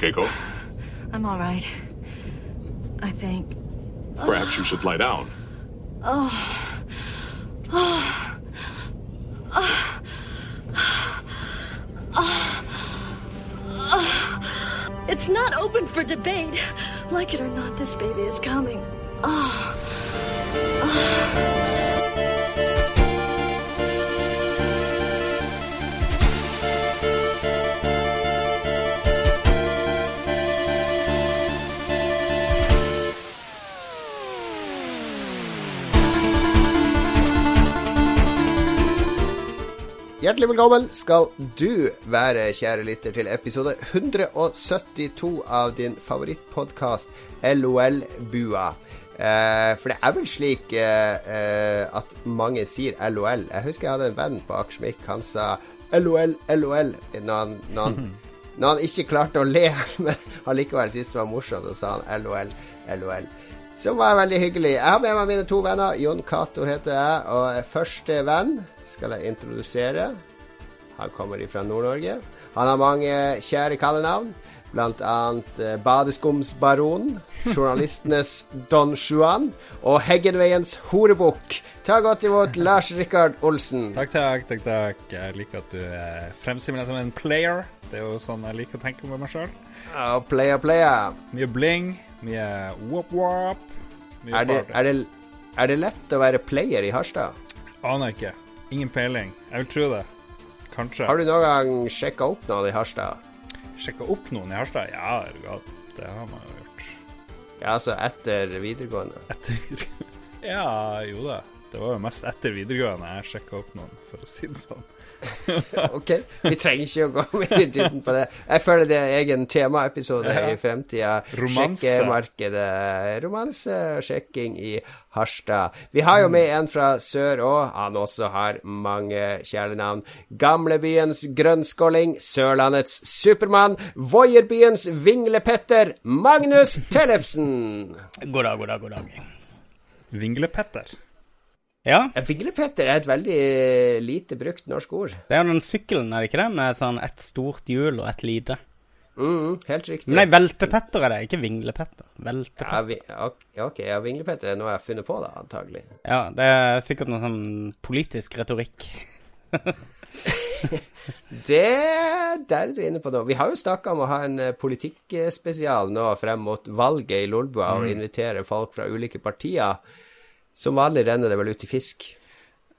Keiko, I'm all right. I think. perhaps you should lie down. Oh. It's not open for debate. Like it or not, this baby is coming. Oh. Hjertelig velkommen skal du være, kjære lytter, til episode 172 av din favorittpodkast LOL-bua. Eh, for det er vel slik eh, eh, at mange sier LOL. Jeg husker jeg hadde en venn på Akersmik. Han sa LOL, LOL når han, når han, når han ikke klarte å le, men allikevel syntes det var morsomt, og sa han LOL, LOL. Som var veldig hyggelig. Jeg har med meg mine to venner. Jon Cato heter jeg, og første venn skal jeg introdusere. Han kommer fra Nord-Norge. Han har mange kjære kallenavn. Annet eh, Badeskumsbaron, journalistenes Don Juan og Heggenveiens horebukk. Ta godt imot Lars Rikard Olsen. Takk, takk, takk, takk. Jeg liker at du eh, fremstiller deg som en player. Det er jo sånn jeg liker å tenke på meg sjøl. Oh, player, player. Mye bling, mye wop-wop. Er det, er, er det lett å være player i Harstad? Aner ikke. Ingen peiling. Jeg vil tro det. Kanskje. Har du noen gang sjekka opp noen i Harstad? sjekka opp noen i Harstad? Ja, er du gal. Det har man jo gjort. Ja, altså etter videregående. Etter Ja, jo da. Det var jo mest etter videregående jeg sjekka opp noen, for å si det sånn. Ok, vi trenger ikke å gå mer i dybden på det. Jeg føler det er egen temaepisode Ja. i fremtida. Sjekkemarkedet. Romanse og sjekking i Harstad. Vi har jo med en fra sør òg. Han også har mange kjælenavn. Gamlebyens grønnskåling, Sørlandets Supermann, Voierbyens Vinglepetter, Magnus Tellefsen. God dag, god dag, god dag. Vinglepetter. Ja, Vinglepetter er et veldig lite brukt norsk ord. det er jo den sykkelen, er det ikke det? Med sånn ett stort hjul og ett lite. Mm, helt riktig. Nei, veltepetter er det, ikke vinglepetter. Ja, vi, ok, ja, Vinglepetter er noe jeg har funnet på, da, antagelig. Ja, det er sikkert noe sånn politisk retorikk. Det Der er du inne på noe. Vi har jo snakka om å ha en eh, politikkspesial nå frem mot valget i Lolbua, og invitere folk fra ulike partier. Som vanlig renner det vel ut i fisk.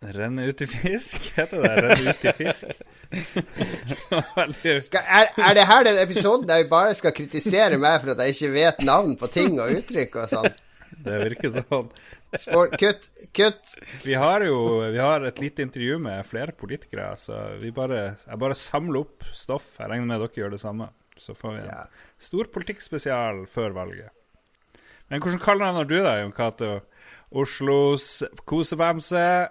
Renne ut i fisk, heter det. Renne ut i fisk. Skal, er, er det her den episoden der vi bare skal kritisere meg for at jeg ikke vet navn på ting og uttrykk og sånn? Det virker sånn. Spor- Kutt, kutt. Vi har jo vi har et lite intervju med flere politikere, så vi bare, jeg bare samler opp stoff. Jeg regner med dere gjør det samme. Så får vi en Ja. stor politikkspesial før valget. Men hvordan kaller du deg, Jon Cato? Oslos kosebamse?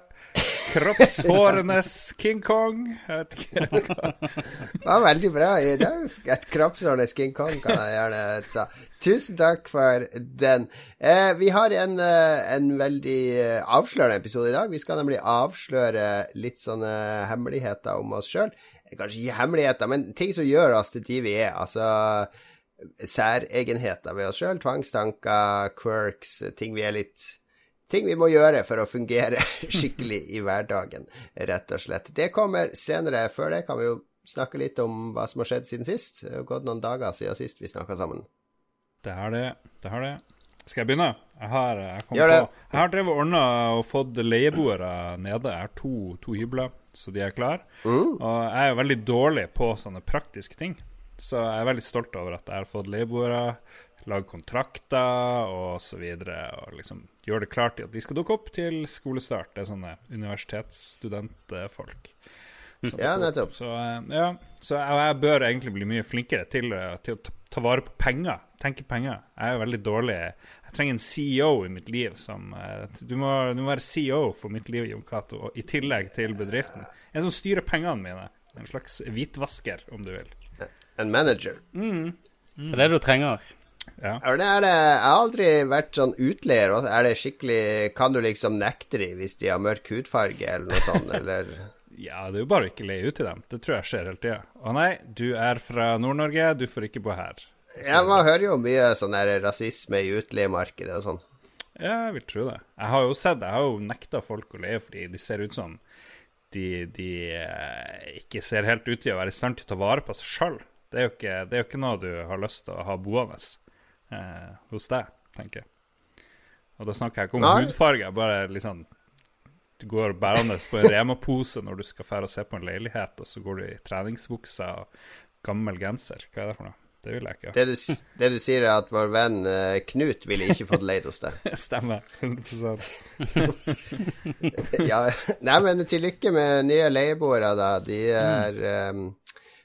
Kroppshårenes King Kong? Jeg vet ikke. Det var veldig bra. i dag. Et kroppshårenes King Kong, kan jeg gjerne si. Tusen takk for den. Eh, vi har en, eh, en veldig eh, avslørende episode i dag. Vi skal nemlig avsløre litt sånne hemmeligheter om oss sjøl. Kanskje ikke hemmeligheter, men ting som gjør oss til de vi er. Altså særegenheter ved oss sjøl. Tvangstanker, quirks, ting vi er litt ting vi må gjøre for å fungere skikkelig i hverdagen, rett og slett. Det kommer senere. Før det kan vi jo snakke litt om hva som har skjedd siden sist. Det har gått noen dager siden sist vi snakka sammen. Det har det. Det har det. Skal jeg begynne? Jeg har, jeg det. På, jeg har drevet og ordna og fått leieboere nede. Jeg har to, to hybler, så de er klar. Og jeg er jo veldig dårlig på sånne praktiske ting. Så jeg er veldig stolt over at jeg har fått leieboere, lage kontrakter og så videre. Og liksom gjøre det klart til at de skal dukke opp til skolestart. Det er sånne universitetsstudentfolk. Ja, nettopp. Så, eh, ja, så jeg, jeg bør egentlig bli mye flinkere til, eh, til å ta, ta vare på penger. Tenke penger. Jeg er veldig dårlig Jeg trenger en CEO i mitt liv som eh, Du må, du må være CEO for mitt liv, Jon Cato, i tillegg til bedriften. En som styrer pengene mine. En slags hvitvasker, om du vil. En manager. Det er det du trenger. Ja. Det, det, jeg har aldri vært sånn utleier. Er det skikkelig Kan du liksom nekte dem hvis de har mørk hudfarge eller noe sånt, eller ja, det er jo bare å ikke leie ut til dem. Det tror jeg skjer hele tida. Å nei, du er fra Nord-Norge, du får ikke bo her. Jeg Man hører jo mye sånn der rasisme i utleiemarkedet og sånn. Ja, jeg vil tro det. Jeg har jo sett, jeg har jo nekta folk å leie fordi de ser ut som de, de eh, ikke ser helt ut til å være i stand til å ta vare på seg sjøl. Det, det er jo ikke noe du har lyst til å ha boende eh, hos deg, tenker jeg. Og da snakker jeg ikke om Nei. hudfarge, bare liksom Du går bærende på en Rema-pose når du skal fære og se på en leilighet, og så går du i treningsbukse og gammel genser. Hva er det for noe? Det vil jeg ikke. Det du, det du sier, er at vår venn eh, Knut ville ikke fått leid hos deg. Stemmer. 100 Ja, nei, men til lykke med nye leieboere, da. De er um,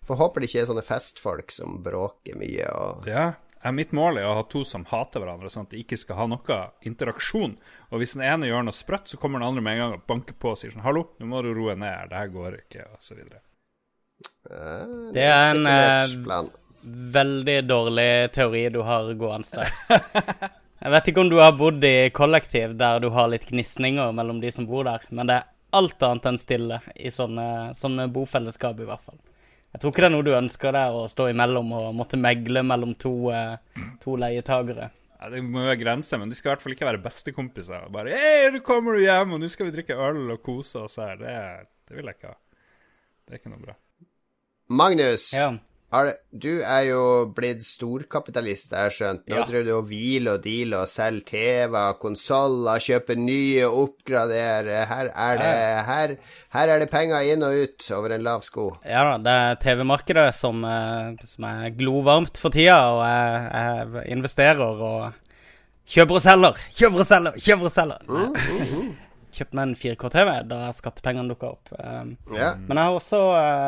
Får håpe det ikke er sånne festfolk som bråker mye og ja, mitt mål er å ha to som hater hverandre, sånn at de ikke skal ha noe interaksjon. Og hvis den ene gjør noe sprøtt, så kommer den andre med en gang og banker på og sier sånn 'Hallo, nå må du roe ned her, det her går ikke', og så videre. Eh, Det er en, eh. Veldig dårlig teori du har gående der. Jeg vet ikke om du har bodd i kollektiv der du har litt gnisninger mellom de som bor der, men det er alt annet enn stille i sånne, sånne bofellesskap, i hvert fall. Jeg tror ikke det er noe du ønsker deg, å stå imellom og måtte megle mellom to, eh, to leietagere. Ja, det må jo være grenser, men de skal i hvert fall ikke være bestekompiser. Bare 'Hei, nå kommer du hjem, og nå skal vi drikke øl og kose oss her'. Det, det vil jeg ikke ha. Det er ikke noe bra. Magnus, Ja. Du er jo blitt storkapitalist, jeg har skjønt. Nå Ja. driver du og hviler og dealer og selger TV-er, konsoller, kjøper nye, oppgraderer. Her er det, her, her er det penger inn og ut over en lav sko. Ja da, det er TV-markedet som, eh, som er glovarmt for tida, og jeg, jeg investerer og kjøper og selger. Kjøper og selger, kjøper og selger. Kjøpte meg en 4K-TV da skattepengene dukka opp. Um, Ja. Men jeg har også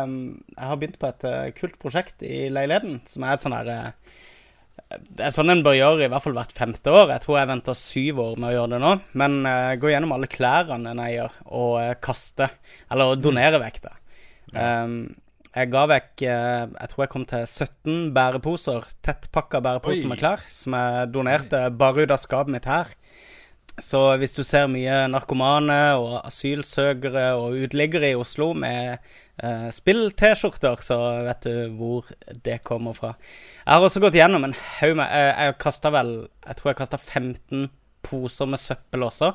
um, Jeg har begynt på et eh, kult prosjekt i leiligheten, som er et sånn der eh, Det er sånn en bør gjøre i hvert fall hvert femte år. Jeg tror jeg venter syv år med å gjøre det nå. Men uh, gå gjennom alle klærne en eier, og uh, kaste. Eller donere vekk, da. Um, jeg ga vekk eh, Jeg tror jeg kom til 17 bæreposer, tettpakka bæreposer Oi. med klær, som jeg donerte bare ut av skapet mitt her. Så hvis du ser mye narkomane og asylsøkere og uteliggere i Oslo med eh, spill-T-skjorter, så vet du hvor det kommer fra. Jeg har også gått gjennom en haug med Jeg, Jeg kasta vel Jeg tror jeg kasta 15 poser med søppel også.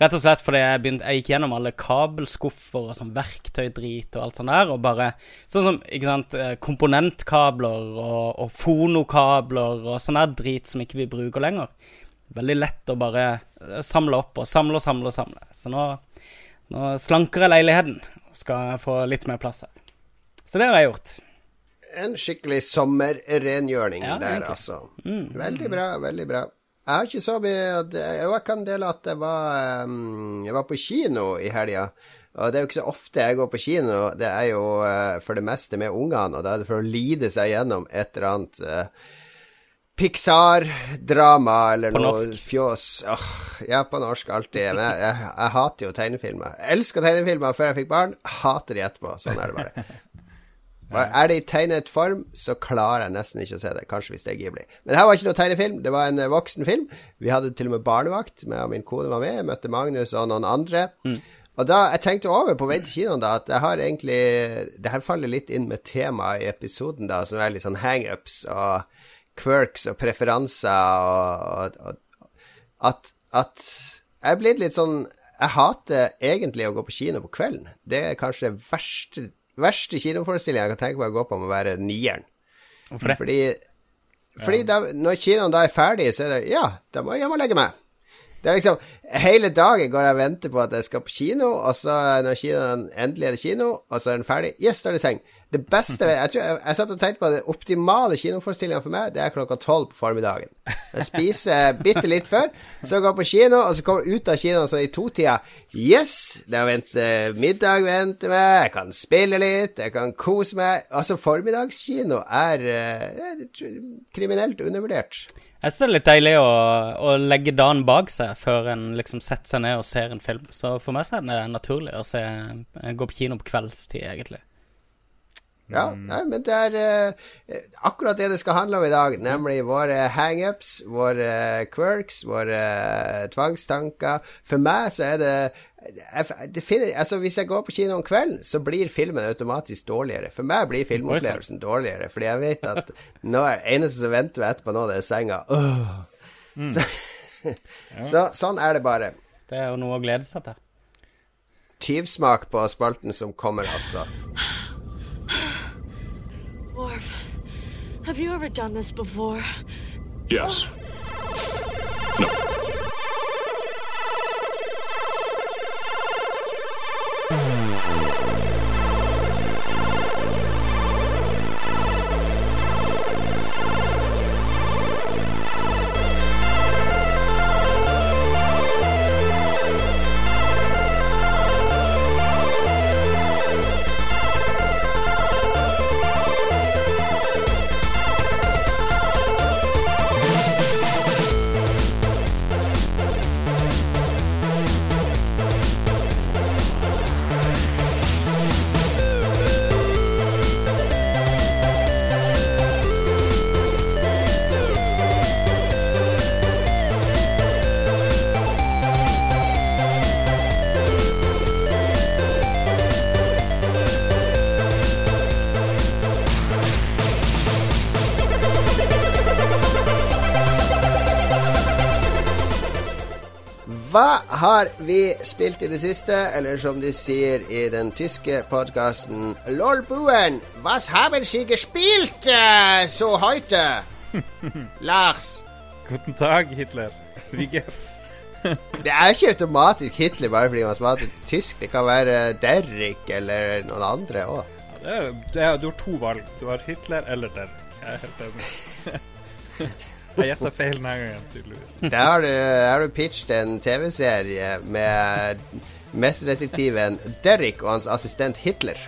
Rett og slett fordi jeg, begynt, jeg gikk gjennom alle kabelskuffer og sånn verktøydrit og alt sånt der, og bare Sånn som ikke sant, eh, komponentkabler og, og fonokabler og sånn der drit som ikke vi bruker lenger. Veldig lett å bare eh, samle opp og samle og samle og samle. Så nå, nå slanker jeg leiligheten og skal få litt mer plass her. Så det har jeg gjort. En skikkelig sommerrengjøring Ja, der, egentlig. altså. Veldig bra, veldig bra. Jeg har ikke så mye Jo, jeg kan dele at jeg var, jeg var på kino i helga. Og det er jo ikke så ofte jeg går på kino. Det er jo eh, for det meste med ungene, og da er det for å lide seg gjennom et eller annet eh, Pixar-drama eller På noe norsk. fjås. Åh, ja, på norsk alltid. Men jeg, jeg, jeg hater jo tegnefilmer. Jeg elska tegnefilmer før jeg fikk barn. Hater de etterpå. Sånn er det bare. Bare Er det i tegnet form, så klarer jeg nesten ikke å se det. Kanskje hvis det er Ghibli. Men det her var ikke noe tegnefilm, det var en voksen voksenfilm. Vi hadde til og med barnevakt, med og min kone var med. Jeg møtte Magnus og noen andre. Og da, Jeg tenkte over på vei til kinoen da at jeg har egentlig Det her faller litt inn med temaet i episoden, da, som er litt sånn hangups og quirks og preferanser og, og, og at, at jeg er blitt litt sånn Jeg hater egentlig å gå på kino på kvelden. Det er kanskje det verste, verste kinoforestillingen jeg kan tenke meg å gå på, må være nieren. Hvorfor det? Fordi, fordi da, når kinoen da er ferdig, så er det Ja, da må jeg hjem og legge meg. Det er liksom Hele dagen går jeg og venter på at jeg skal på kino, og så når kinoen endelig er det kino, og så er den ferdig, yes, da er det seng. Det beste Jeg, tror, jeg, jeg satt og tenkte på det optimale kinoforestillinga for meg, det er klokka tolv på formiddagen. Jeg spiser bitte litt før, så går jeg på kino, og så kommer jeg ut av kinoen sånn i totida. Yes, det er venter middag venter meg, jeg kan spille litt, jeg kan kose meg. Altså, formiddagskino er, eh, er kriminelt undervurdert. Jeg syns det er litt deilig å, å legge dagen bak seg før en liksom setter seg ned og ser en film. Så for meg så er det naturlig å se, gå på kino på kveldstid, egentlig. Ja, nei, men det er eh, akkurat det det skal handle om i dag, nemlig våre hangups, våre quirks, våre tvangstanker. For meg så er det jeg, det finner, altså Hvis jeg går på kino om kvelden, så blir filmen automatisk dårligere. For meg blir filmopplevelsen dårligere, fordi jeg vet at nå er det eneste som venter etterpå nå, det er senga. Mm. Så, så sånn er det bare. Det er jo noe å glede seg til. Tyvsmak på spalten som kommer, altså. Have you ever done this before? Yes. No. Spilt i det siste? Eller som de sier i den tyske podkasten Lolbuen, was haben Sie gespielt uh, so heute? Lars. Guten Tag, Hitler. Wie geht's? Det er ikke automatisk Hitler bare fordi man smaker tysk. Det kan være Derrick eller noen andre òg. Ja, du har to valg. Du har Hitler eller Derrick. Jeg er helt enig. Jeg gjetta feil denne gangen, tydeligvis. Der har du, har du pitchet en TV-serie med mesterdetektiven Derrick og hans assistent Hitler.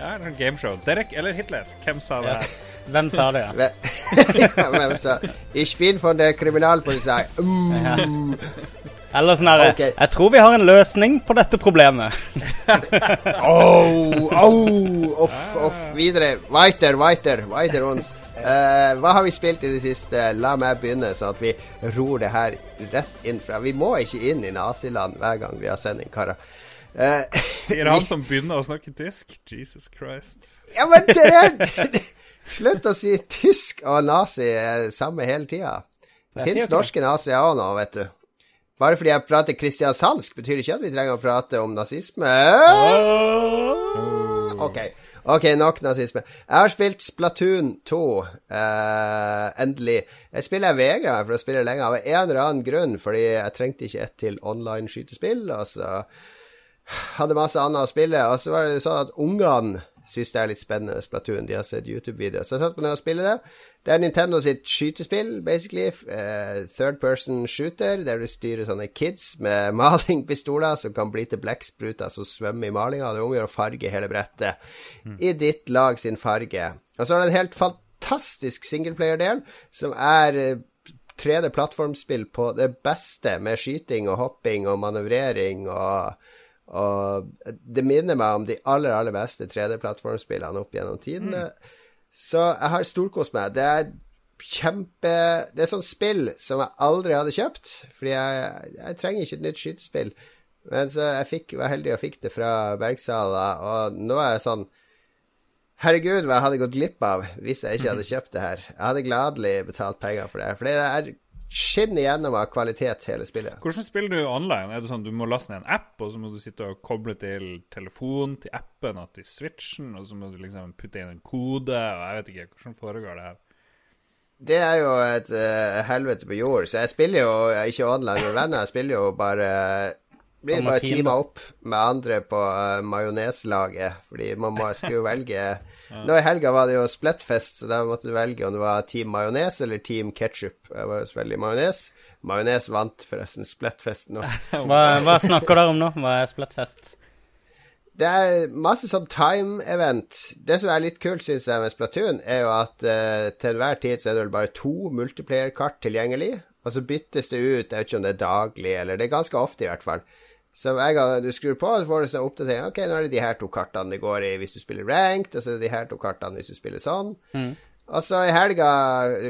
Ja, det er en gameshow. Derek eller Hitler? Hvem sa det her? Hvem sa det, ja? Ve- Hvem sa Ich bin von der Kriminalpolizei. Mm. Eller sånn herre okay. Jeg tror vi har en løsning på dette problemet. oh, oh, off, off. Videre. Weiter, weiter, weiter uns. Eh, hva har vi spilt i det siste? La meg begynne, så at vi ror det her rett inn fra Vi må ikke inn i naziland hver gang vi har sending, karer. Eh, Sier han som begynner å snakke tysk? Jesus Christ. Ja, men det er Slutt å si tysk og nazi er samme hele tida. Det fins norske nazier òg nå, vet du. Bare fordi jeg prater kristiansandsk, betyr det ikke at vi trenger å prate om nazisme. Ok, ok, nok nazisme. Jeg har spilt Splatoon 2, eh, endelig. Jeg spiller vegra for å spille lenge av en eller annen grunn, fordi jeg trengte ikke ett til online skytespill, og så hadde masse annet å spille, og så var det sånn at ungene syns det er litt spennende Splatoon. De har sett YouTube-videoer. Så jeg satt meg ned og spille det. Det er Nintendo sitt skytespill, basically. Uh, third person shooter, der du styrer sånne kids med malingpistoler som kan bli til blekkspruter som svømmer i malinga. Det omgjør å farge hele brettet i ditt lag sin farge. Og så er det en helt fantastisk singleplayer-del, som er eh, 3D-plattformspill på det beste, med skyting og hopping og manøvrering og og det minner meg om de aller, aller beste 3D-plattformspillene opp gjennom tidene. Så jeg har storkost meg. Det er kjempe Det er sånn spill som jeg aldri hadde kjøpt, fordi jeg, jeg trenger ikke et nytt skytespill. Men så jeg fikk, var heldig og fikk det fra Bergsala, og nå er jeg sånn Herregud, hva jeg hadde gått glipp av hvis jeg ikke hadde kjøpt det her. Jeg hadde gladelig betalt penger for det, for det er skinner igjennom av kvalitet, hele spillet. Hvordan spiller du online? Er det sånn du må laste ned en app, og så må du sitte og koble til telefonen, til appen og til switchen, og så må du liksom putte inn en kode, og jeg vet ikke, hvordan foregår det her? Det er jo et uh, helvete på jord, så jeg spiller jo ikke online med venner, jeg spiller jo bare blir bare teama opp med andre på uh, majoneslaget, fordi man må, skulle jo velge Nå i helga var det jo Splettfest, så da måtte du velge om det var Team Majones eller Team Ketchup. Jeg var jo selvfølgelig majones. Majones vant forresten Splettfest nå. Hva, hva snakker dere om nå? Hva er Splettfest? Det er masse sånn time-event. Det som er litt kult, syns jeg, med Splatoon, er jo at uh, til enhver tid så er det vel bare to multiplayer-kart tilgjengelig. Og så byttes det ut, jeg vet ikke om det er daglig, eller det er ganske ofte, i hvert fall. Så jeg gang du skrur på, så får du sånn oppdatering. Ok, nå er det de her to kartene det går i hvis du spiller ranked, og så er det de her to kartene hvis du spiller sånn. Og så i helga,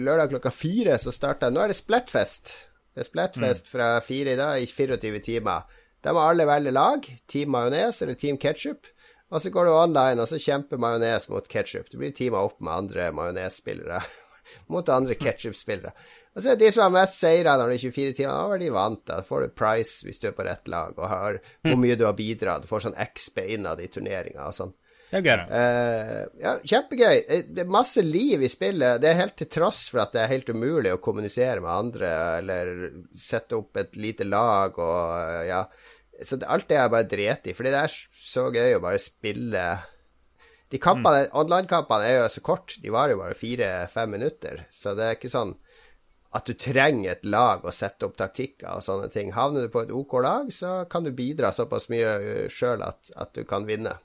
lørdag klokka fire, så starta Nå er det Splatfest. Det er Splatfest fra fire i dag i 24 timer. Da må alle velge lag. Team majones eller Team ketsjup. Og så går du online, og så kjemper majones mot ketsjup. Du blir teama opp med andre majonesspillere mot andre ketsjup-spillere. Og så er det de som har mest seire når det er 24 timer, da var de vant. Da får du price hvis du er på rett lag, og har hvor mye du har bidratt. Du får sånn XB innad i turneringa og sånn. Det er gøy, da. Uh, ja, kjempegøy. Eh, Det er masse liv i spillet. Det er helt til tross for at det er helt umulig å kommunisere med andre eller sette opp et lite lag og eh, ja. Så det, alt det er bare dret i, fordi det er så gøy å bare spille De kampene, online-kampene er jo så kort, de varer jo bare fire-fem minutter, så det er ikke sånn at du trenger et lag å sette opp taktikker og sånne ting. Havner du på et OK lag, så kan du bidra såpass mye sjøl at, at du kan vinne.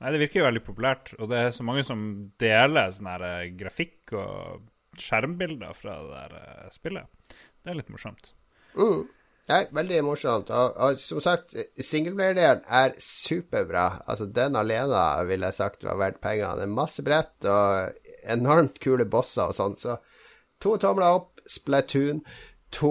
Nei, det virker jo veldig populært, og det er så mange som deler sånn her eh, grafikk og skjermbilder fra det der eh, spillet. Det er litt morsomt. Mm. Nei, veldig morsomt. Og, og som sagt, singelplayerdelen er superbra. Altså, den alene ville jeg sagt var verdt pengene. Det er masse brett og enormt kule bosser og sånn, så to tomler opp. Splatoon 2.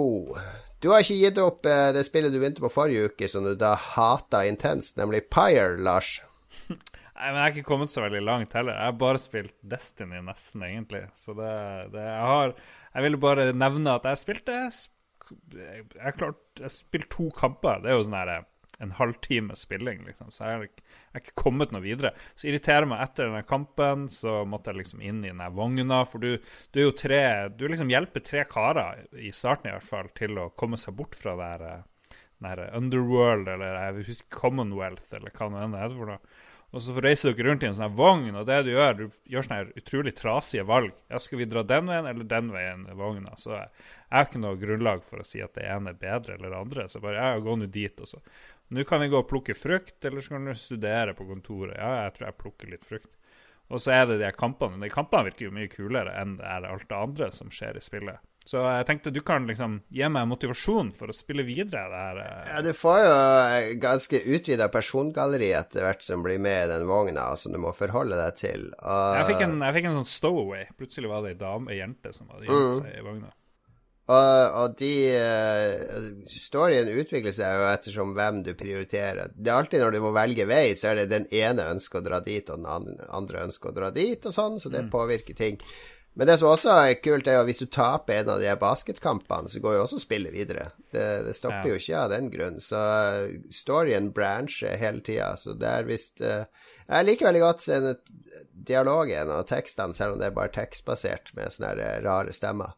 Du har ikke gitt opp eh, det spillet du begynte på forrige uke, som du da hata intenst, nemlig Pyre, Lars. Nei, men Jeg har ikke kommet så veldig langt heller. Jeg har bare spilt Destiny, nesten, egentlig. Så det, det Jeg har Jeg ville bare nevne at jeg spilte Jeg jeg har klart Jeg spilte to kamper. Det er jo sånn her en halvtime spilling, liksom. Så jeg har, ikke- jeg ikke kommet noe videre. Så irriterer meg etter denne kampen, så måtte jeg liksom inn i den vogna. For du, du er jo tre Du liksom hjelper tre karer, i starten i hvert fall, til å komme seg bort fra det her eh, Underworld, eller jeg husker Commonwealth, eller hva det er for noe. Og så reiser dere rundt i en sånn her vogn, og det du gjør, du gjør sånne her utrolig trasige valg. Ja, skal vi dra den veien eller den veien i vogna? Så jeg, jeg har ikke noe grunnlag for å si at det ene er bedre eller det andre. Så bare ja, gå nå dit, og så Nå kan vi gå og plukke frukt, eller så kan du studere på kontoret. Ja, jeg tror jeg plukker litt frukt. Og så er det de kampene. De kampene virker jo mye kulere enn det er alt det andre som skjer i spillet. Så jeg tenkte du kan liksom gi meg motivasjon for å spille videre det her. eh, Ja, du får jo eh, ganske utvida persongalleri etter hvert som blir med i den vogna, som du må forholde deg til. Og, Jeg fikk, en, jeg fikk en sånn stowaway. Plutselig var det ei dame, ei jente som hadde gjemt seg i vogna. og, og de uh, Storyen utvikler seg jo ettersom hvem du prioriterer. Det er alltid når du må velge vei, så er det den ene ønsker å dra dit, og den andre ønsker å dra dit, og sånn, så det påvirker ting. Men det som også er kult, er at hvis du taper en av de basketkampene, så går jo også spillet videre. Det, det stopper Ja. jo ikke av den grunn. Så eh, storyen brancher hele tida. Så det er visst uh, Jeg liker veldig godt dialogen og tekstene, selv om det er bare tekstbasert med sånne her, eh, rare stemmer.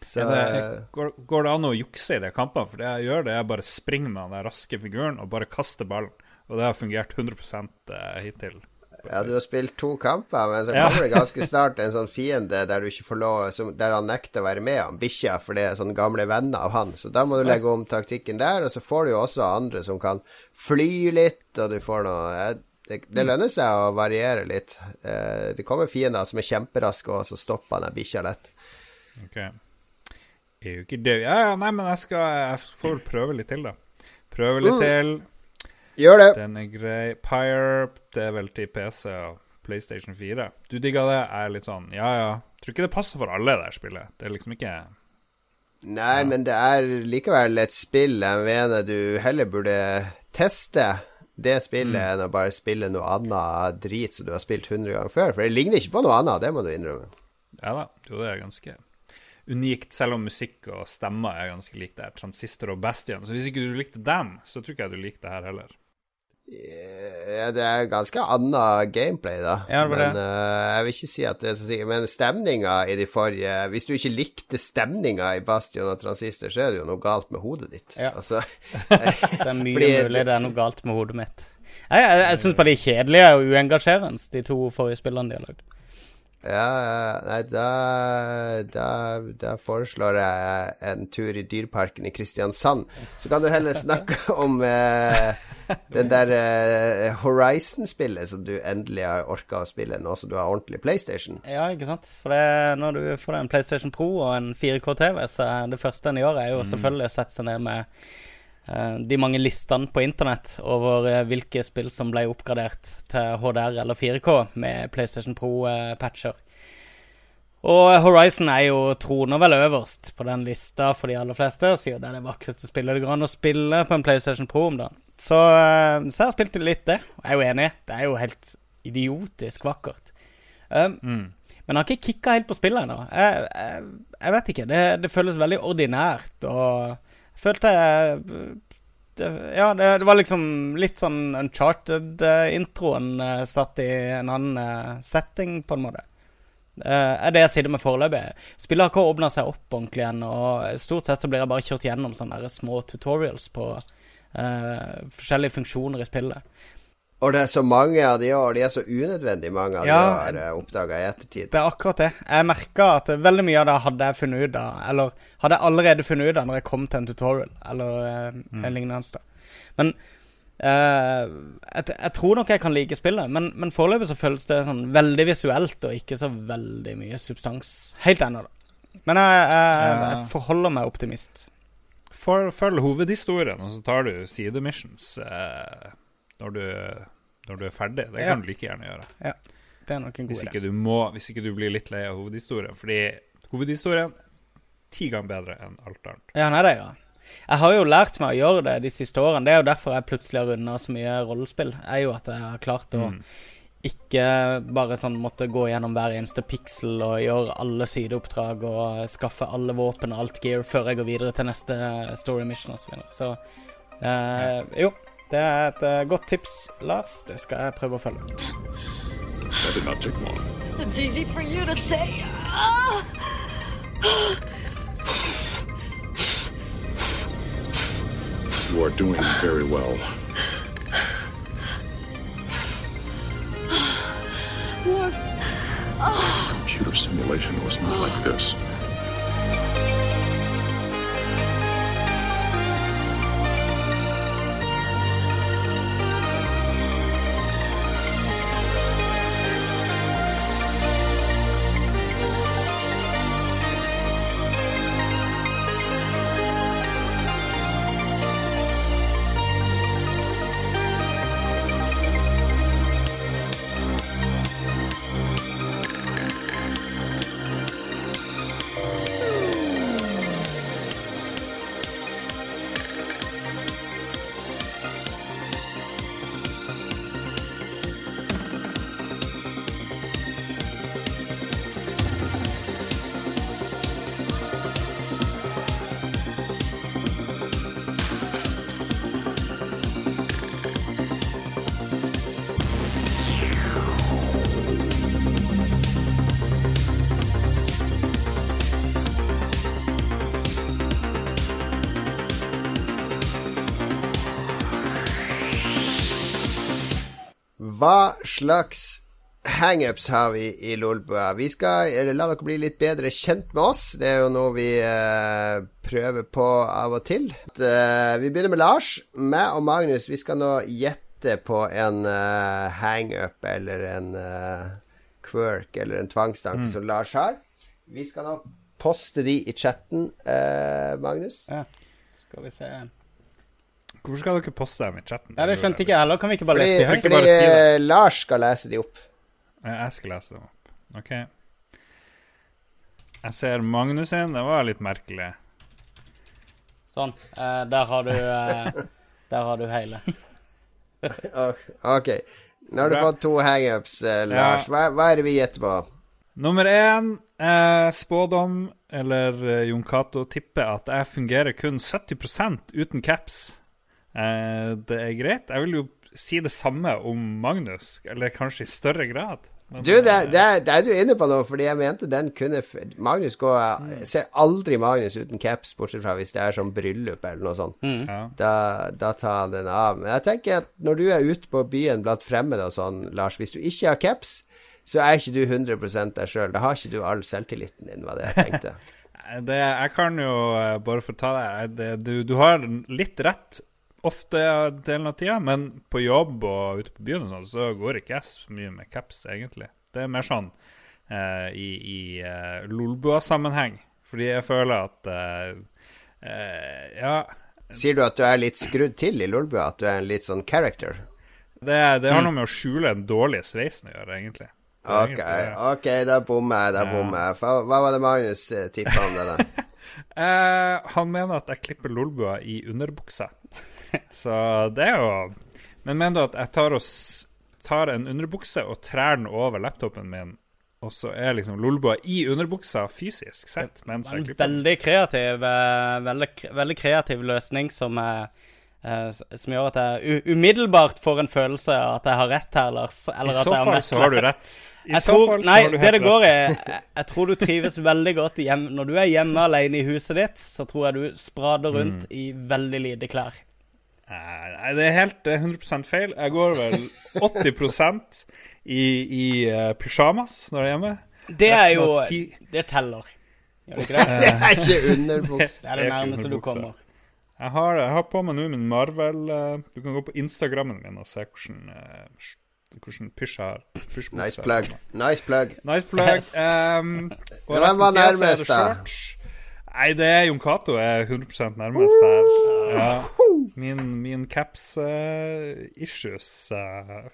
Så det, går, går det an å jukse i de kampene? For det jeg gjør, det er bare springe med den raske figuren og bare kaste ballen. Og det har fungert 100 eh, hittil. Ja, du har spilt to kamper, men så kommer det ganske snart en sånn fiende der du ikke får lov som, Der han nekter å være med, han bikkja, for det er sånne gamle venner av han. Så da må du legge om taktikken der, og så får du jo også andre som kan fly litt, og du får noe det, det lønner seg å variere litt. Eh, det kommer fiender som er kjemperaske, og så stopper den bikkja lett. Ok. Er jo ikke død. Ja, ja, nei, men jeg skal Jeg får prøve litt til, da. Prøve litt til. Gjør det! Den er grei. Pyre, det er vel til PC og PlayStation 4. Du digga det? Jeg er litt sånn Ja, ja. Tror ikke det passer for alle, det spillet. Det er liksom ikke Nei, men det er likevel et spill jeg mener du heller burde teste. Det spillet enn å bare spille noe annet drit som du har spilt 100 ganger før. For det ligner ikke på noe annet, det må du innrømme. Ja da. Jo, det er ganske unikt, selv om musikk og stemmer er ganske likt der. Transistor og Bastion. Så hvis ikke du likte dem, så tror ikke jeg du likte det her heller. Ja, det er ganske annet gameplay, da. Ja, det var men det. eh, jeg vil ikke si at det er så sikkert. Men stemninga i de forrige Hvis du ikke likte stemninga i Bastion og Transistor, så er det jo noe galt med hodet ditt. Ja. Altså, Det er mye Fordi mulig det er noe galt med hodet mitt. Jeg, jeg, jeg syns bare de er kjedelige og uengasjerende, de to forrige spillene de har lagd. Ja, nei, da, da, da foreslår jeg en tur i Dyreparken i Kristiansand. Så kan du heller snakke om eh, den der eh, Horizon-spillet som du endelig har orka å spille nå som du har ordentlig PlayStation. Ja, ikke sant? For det, når du får en PlayStation Pro og en 4K-TV, så er det første en gjør, er jo selvfølgelig å sette seg ned med de mange listene på internett over eh, hvilke spill som ble oppgradert til HDR eller 4K med PlayStation Pro-patcher. Og Horizon er jo troner vel øverst på den lista for de aller fleste, siden det er det vakreste spillet det går an å spille på en PlayStation Pro om dagen. Så, eh, så jeg har spilt litt det. Og jeg er jo enig. Det er jo helt idiotisk vakkert. Um, Men jeg har ikke kicka helt på spillet ennå. Jeg, jeg, jeg vet ikke. Det, det føles veldig ordinært, og følte jeg det, Ja, det, det var liksom litt sånn Uncharted-introen uh, satt i en annen eh, setting, på en måte. Det er det jeg sitter med foreløpig. Spillet har ikke åpna seg opp ordentlig og stort sett så blir jeg bare kjørt gjennom sånne små tutorials på uh, forskjellige funksjoner i spillet. Og det er så mange av de òg, og de er så unødvendig mange av Ja, de har uh, oppdaga i ettertid. Det er akkurat det. Jeg merka at veldig mye av det hadde jeg funnet ut av, eller hadde jeg allerede funnet ut av når jeg kom til en tutorial, eller mm. en lignende. Da. Men eh, jeg, jeg tror nok jeg kan like spillet, men, men foreløpig så føles det sånn veldig visuelt og ikke så veldig mye substans helt ennå, da. Men jeg, jeg, jeg forholder meg optimist. For, følg hovedhistorien, og så tar du sidemissions eh, når, du, når du er ferdig. Det Ja. kan du like gjerne gjøre. Det er nok en god Hvis ikke du må Hvis ikke du blir litt lei av hovedhistorien. Fordi hovedhistorien ti ganger bedre enn alt annet. Ja, nei, det, ja. Jeg har jo lært meg å gjøre det de siste årene. Det er jo derfor jeg plutselig har runda så mye rollespill. Er jo at jeg har klart å Mm. ikke bare sånn måtte gå gjennom hver eneste piksel og gjøre alle sideoppdrag og skaffe alle våpen og alt gear før jeg går videre til neste story mission osv. Så, så eh, jo, det er et eh, godt tips, Lars. Det skal jeg prøve å følge. That did not take long. It's easy for you to say. Ah! You are doing very well. Lord, Computer simulation was not like this. Slags hangups har vi i Lolbua? Vi skal eller, la dere bli litt bedre kjent med oss. Det er jo noe vi eh, prøver på av og til. Eh, vi begynner med Lars. Meg og Magnus vi skal nå gjette på en eh, hangup eller en eh, quirk eller en tvangstanke som Lars har. Vi skal nå poste de i chatten, eh, Magnus. Ja. Skal vi se Hvorfor skal dere poste dem i chatten? Ja, Det skjønte ikke jeg heller. Kan vi ikke bare Fordi, lese de høyt? fordi si det. eh, Lars skal lese de opp. Jeg skal lese dem opp. OK. Jeg ser Magnus sin. Det var litt merkelig. Sånn. Uh, der har du uh, Der har du hele. Ok. Nå har du fått to hangups, uh, Lars. Hva, hva er det vi gjetter på? Nummer én eh, spådom, eller eh, Jon Cato tipper at jeg fungerer kun 70% uten caps. Eh, det er greit. Jeg vil jo si det samme om Magnus, eller kanskje i større grad. Men, Du, det, eh, det, er- det er du inne på nå, fordi jeg mente den kunne Magnus går Jeg ser aldri Magnus uten caps, bortsett fra hvis det er sånn bryllup eller noe sånt. ja. Da, da tar han den av. Men jeg tenker at når du er ute på byen blant fremmede og sånn, Lars, hvis du ikke har caps, så er ikke du 100 deg sjøl. Da har ikke du all selvtilliten din, var det jeg tenkte. Det, jeg kan jo, eh, bare fortelle deg ta det, det du, du har litt rett ofte delen av tida, men på jobb og ute på byen og sånn, så går ikke jeg så mye med caps, egentlig. Det er mer sånn uh, i, i uh, Lolbua-sammenheng, fordi jeg føler at uh, Ja, Sier du at du er litt skrudd til i Lolbua? At du er en litt sånn character? det, det har noe med å skjule den dårlige sveisen å gjøre, egentlig. Ok, ok, da bommer jeg. Da bommer jeg. Hva, hva var det Magnus tippa om det, da? Eh, han mener at jeg klipper lolbua i underbuksa. Så det er jo Men mener du at jeg tar, og tar en underbukse og trær den over laptopen min, og så er liksom lolbua i underbuksa fysisk sett mens jeg klipper veldig kreativ, eh, veldig, veldig kreativ løsning som, er, eh, som gjør at jeg umiddelbart får en følelse av at jeg har rett her, Lars. Eller I så fall så har du rett. rett. I så tror, fall så nei, har du det helt det går i jeg, jeg tror du trives veldig godt hjem, Når du er hjemme alene i huset ditt, så tror jeg du sprader rundt Mm. i veldig lite klær. Nei, det er helt det er 100% feil. Jeg går vel 80% i, i uh, pysjamas når jeg er hjemme. Det er jo ti- Det teller. Gjør det ikke det? Det er ikke underbukse. Det er det nærmeste du kommer. Jeg har, jeg har på meg nå min Marvel eh, Du kan gå på Instagrammen min og se hvordan, uh, hvordan pysj jeg har. Nice plug. Nice plug. Nice plug. Yes. Um, og Hvem resten var av tida er det shorts. Nei, det er Jon Cato er 100 nærmest her. Ja. Min, min caps-issues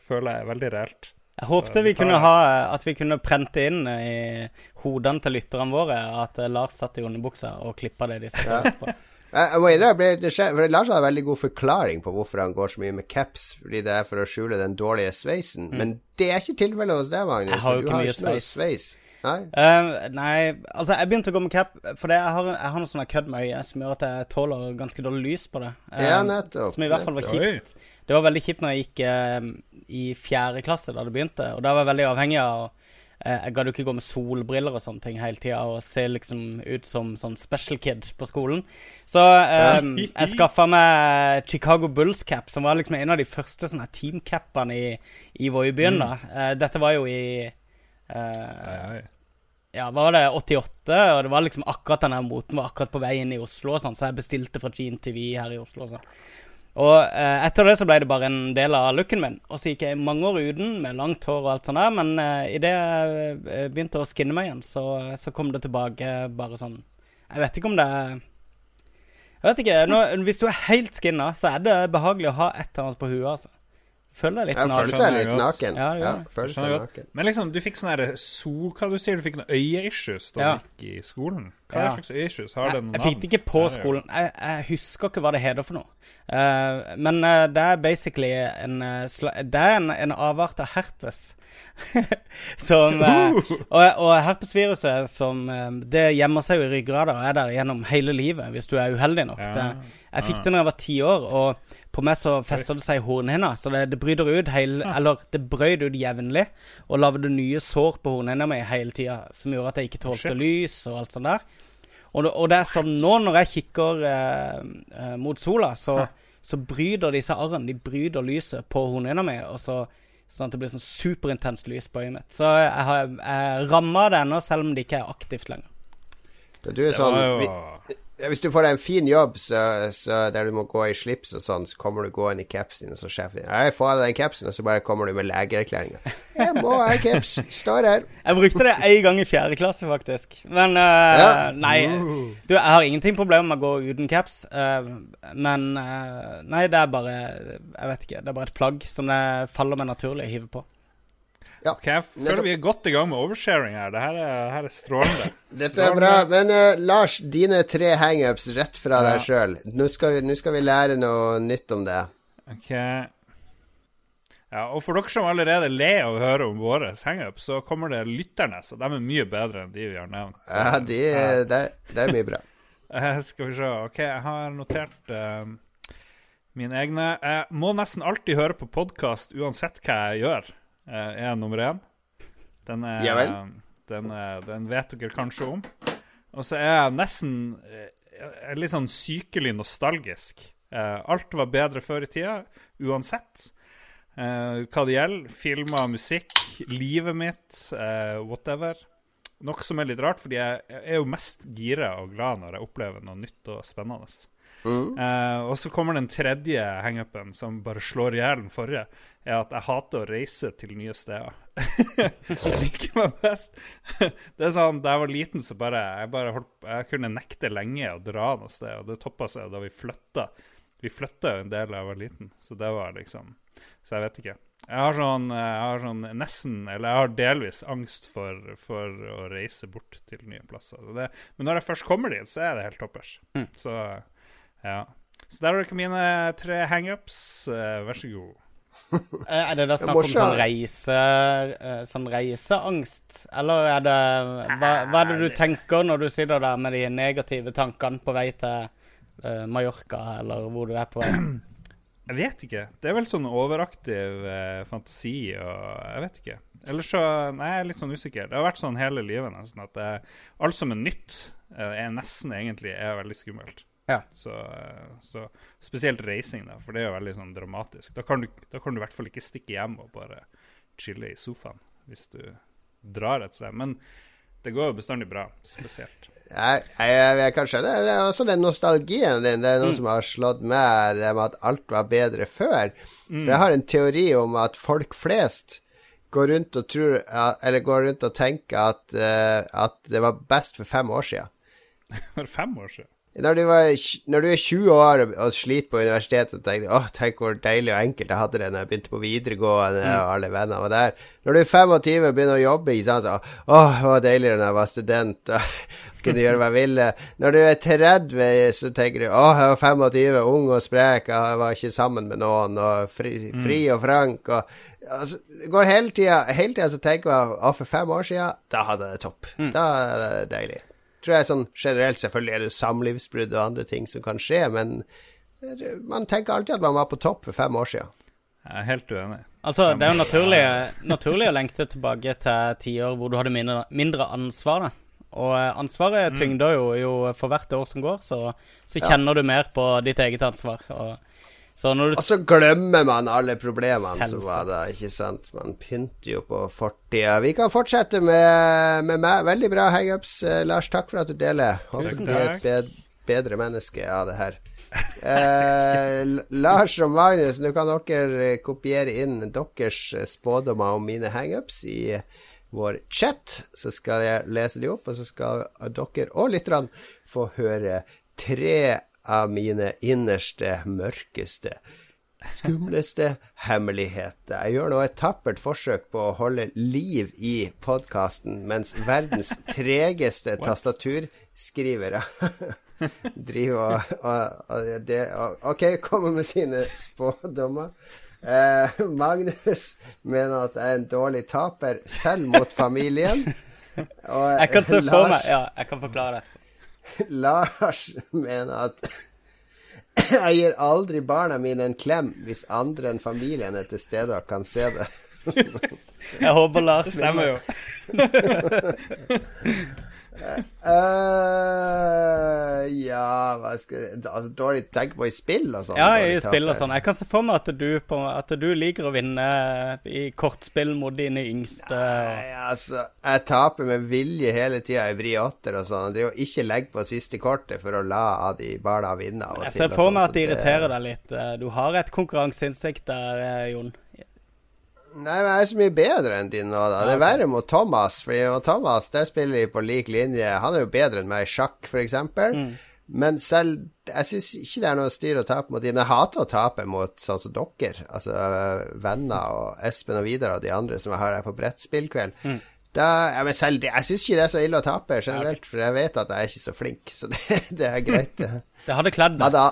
føler jeg er veldig reelt. Jeg håpte vi kunne ha At vi kunne prente inn i hodene til lytterne våre at eh, Lars satt i underbuksa og klippa det de satt på. Jeg, må innrømme, for Lars har en veldig god forklaring på hvorfor han går så mye med caps, fordi det er for å skjule den dårlige sveisen. Men det er ikke tilfellet hos deg, Magnus. Mm. Jeg har jo ikke mye ikke sveis. sveis. Nei? Uh, nei, altså jeg begynte å gå med cap fordi jeg har, jeg har noe sånn kødd med øyet som gjør at jeg tåler ganske dårlig lys på det. Eh, Ja, nettopp, Som i hvert fall var nettopp. kjipt. Det var veldig kjipt når jeg gikk uh, i fjerde klasse, da det begynte. Og da var jeg veldig avhengig av uh, Jeg gadd jo ikke gå med solbriller og sånne ting hele tida og se liksom ut som sånn special kid på skolen. Så eh, jeg skaffa meg Chicago Bulls-cap, som var liksom en av de første sånne teamcapene i, i Voibyen. da. Eh, dette var jo i Uh, ai, oi. Ja, var det 88, og det var liksom akkurat den moten var akkurat på vei inn i Oslo sånn, så jeg bestilte fra Gene TV her i Oslo og sånn. Og eh, etter det så ble det bare en del av looken min. Og så gikk jeg mange år uten med langt hår og alt sånt der, men eh, idet jeg begynte å skinne meg igjen, så, så kom det tilbake bare sånn Jeg vet ikke om det Jeg vet ikke. Nå, hvis du er helt skinna, så er det behagelig å ha et eller annet på huet, altså. Føler deg litt Jeg føler seg litt naken. Ja, Ja, føler seg naken. Men liksom, du fikk sånn her sol... Hva du sier du fikk noen øyeissues da Ja. du gikk i skolen? Hva Ja. slags øyeissues? Har det Jeg, fikk det ikke på Ja, ja. skolen. Jeg, jeg husker ikke hva det heter for noe. Uh, men uh, det er basically en uh, sla Det er en, en avart av herpes. som uh, Og, og herpesviruset som eh, Det gjemmer seg jo i ryggrader og er der gjennom hele livet hvis du er uheldig nok. Ja. Det, jeg fikk det da jeg var ti år, og på meg så fester det seg i hornhinna. Så det, det bryter ut hele Eller det brøyt ut jevnlig og lagde nye sår på hornhinna mi hele tida, som gjorde at jeg ikke tålte Shit. lys og alt sånt der. Og og det er sånn nå når jeg kikker eh, eh, mot sola, så, så bryter disse arrene De bryter lyset på hornhinna mi, og så sånn at det blir sånn superintenst lys på øyet mitt. Så jeg har jeg ramma det ennå, selv om det ikke er aktivt lenger. Det, du er Det sånn var jo vi, Hvis du får deg en fin jobb så, så der du må gå i slips og sånn, så kommer du gående i capsen og så sjefen din 'Jeg får av deg den capsen, og så bare kommer du med legeerklæringa. 'Jeg må ha caps. Står her.' Jeg brukte det én gang i fjerde klasse, faktisk. Men uh, Ja. Nei, du, jeg har ingenting problem med å gå uten caps. uh, men uh, Nei, det er bare Jeg vet ikke. Det er bare et plagg som det faller meg naturlig å hive på. Ok, Jeg føler vi er godt i gang med oversharing her. Det her er, her er strålende. Dette er bra. Men uh, Lars, dine tre hangups rett fra Ja. deg sjøl. Nå, skal vi- nå skal vi lære noe nytt om det. Ok Ja, og for dere som allerede ler av å høre om våre hangups, så kommer det lytterne, så de er mye bedre enn de vi har nevnt. Ja, de, det, er- det er mye bra. uh, skal vi se. Ok, jeg har notert uh, mine egne. Jeg må nesten alltid høre på podkast uansett hva jeg gjør, er nummer én. Den, er, Ja den, den vet dere kanskje om. Og så er jeg nesten eh, er litt sånn sykelig nostalgisk. Eh, alt var bedre før i tida, uansett. Eh, hva det gjelder. Filmer, musikk, livet mitt, eh, whatever. Noe som er litt rart, fordi jeg, er jo mest gira og glad når jeg opplever noe nytt og spennende. Eh, og så kommer den tredje hangupen, som bare slår i hjel den forrige, er at jeg hater å reise til nye steder. jeg liker meg best Det er sånn, Da jeg var liten, så bare jeg bare holdt Jeg kunne nekte lenge å dra noe sted, og det toppa seg da vi flytta. Vi flytta jo en del da jeg var liten, så det var liksom Så jeg vet ikke. Jeg har sånn, jeg har sånn nesten, eller jeg har delvis angst for, for å reise bort til nye plasser. Så Det, men når jeg først kommer dit, så er det helt toppers. Så ja. Så der har dere mine tre hangups. Uh, vær så god. Eh, Er det da snakk om sånn reise eh, Sånn reiseangst? Eller er det hva, hva er det du tenker når du sitter der med de negative tankene på vei til uh, Mallorca, eller hvor du er på vei? Jeg vet ikke. Det er vel sånn overaktiv eh, fantasi og Jeg vet ikke. Ellers så Nei, jeg er litt sånn usikker. Det har vært sånn hele livet nesten at eh, alt som er nytt, eh, er nesten egentlig er veldig skummelt. Ja. Så, eh, så Spesielt reising, da, for det er jo veldig sånn dramatisk. Da kan, du, da kan du i hvert fall ikke stikke hjem og bare chille i sofaen hvis du drar et sted. Men det går jo bestandig bra, spesielt. Jeg, jeg, jeg kan skjønne det. er også den nostalgien din. Det er noe Mm. som har slått meg, det med at alt var bedre før. Mm. For jeg har en teori om at folk flest går rundt og tror Eller går rundt og tenker at, eh, at det var best for fem år siden. For fem år siden. Når du, var, når du er 20 år og, og sliter på universitetet, så tenker åh, tenk hvor deilig og enkelt jeg hadde det da jeg begynte på videregående og alle venner var der. Når du er 25 og begynner å jobbe, ikke sant, så åh, det var deiligere da jeg var student. og kunne gjøre hva jeg ville. Når du er 30, så tenker du åh, jeg var 25, ung og sprek, jeg var ikke sammen med noen, og fri, fri og frank. og altså, går hele tida, hele tida så tenker jeg åh, for fem år siden, da hadde jeg det topp. Da er det deilig tror jeg sånn generelt Selvfølgelig er det samlivsbrudd og andre ting som kan skje, men man tenker alltid at man var på topp for fem år siden. Jeg er helt uenig. Altså, det er jo naturlig, naturlig å lengte tilbake til tiår hvor du hadde mindre, mindre ansvar. da. Og eh, ansvaret tyngder jo, jo for hvert år som går, så, så kjenner du mer på ditt eget ansvar. Og, så når du Og så glemmer man alle problemene som var da, ikke sant. Man pynter jo på fortida. Vi kan fortsette med, med meg. Veldig bra hangups, eh, Lars. Takk for at du deler. Håper du er et bed, bedre menneske av det her. Eh, Lars og Magnus, nå kan dere kopiere inn deres spådommer om mine hangups i vår chat. Så skal jeg lese de opp, og så skal dere og lytterne få høre tre av mine innerste, mørkeste, skumleste hemmeligheter. Jeg gjør nå et tappert forsøk på å holde liv i podkasten, mens verdens tregeste tastaturskrivere driver og, og, og, det, og OK, kommer med sine spådommer. Eh, Magnus mener at jeg er en dårlig taper, selv mot familien. Og Jeg kan se for meg Ja, jeg kan forklare det. Lars mener at jeg gir aldri barna mine en klem hvis andre enn familien er til stede og kan se det. Jeg håper Lars Stemmer jo. Eh, ja Hva skal jeg altså, Dårlig tenke på i spill og sånn. Ja, i spill og sånn. Jeg kan se for meg at du, på, at du liker å vinne i kortspill mot dine yngste. Nei, altså, jeg taper med vilje hele tida i vri åtter og sånn. Jeg driver og ikke legger på siste kortet for å la de barna vinne. Jeg ser for sånn, meg at det irriterer deg litt. Eh, Du har et konkurranseinstinkt der, Jon. Nei, men jeg er så mye bedre enn din nå, da. Det er verre mot Thomas, for Thomas, der spiller vi på lik linje. Han er jo bedre enn meg i sjakk, f.eks. Mm. Men selv Jeg syns ikke det er noe styr å tape mot dem. Men jeg hater å tape mot sånn som dere, altså venner og Espen og Vidar og de andre som jeg har her på brettspillkveld. Mm. Da, ja, men selv det, Jeg syns ikke det er så ille å tape generelt, for jeg vet at jeg er ikke så flink, så det, det er greit. det. Hadde kledd deg. hadde,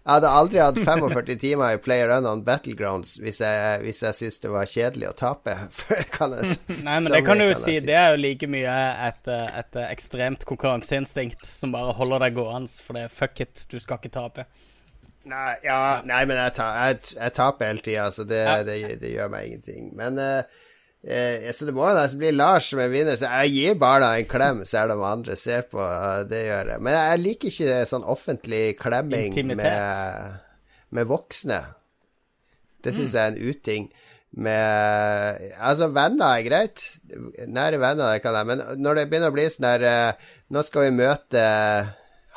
jeg hadde aldri hatt 45 timer i Player Unknown Battlegrounds hvis jeg, hvis jeg syntes det var kjedelig å tape. Kan jeg, Nei, men det kan du jo si. Det er jo like mye et, et ekstremt konkurranseinstinkt som bare holder deg gående, for det er fuck it, du skal ikke tape. Nei, ja, nei men jeg, ta, jeg, jeg taper hele tida, så det, det, det gjør meg ingenting. Men eh, eh, Så det må jo nesten bli Lars som er vinner, så jeg gir barna en klem selv om andre ser på. det gjør jeg. Men jeg liker ikke sånn offentlig klemming med, med voksne. Det syns jeg er en uting. Med Altså, venner er greit. Nære venner kan jeg, men når det begynner å bli sånn der eh, Nå skal vi møte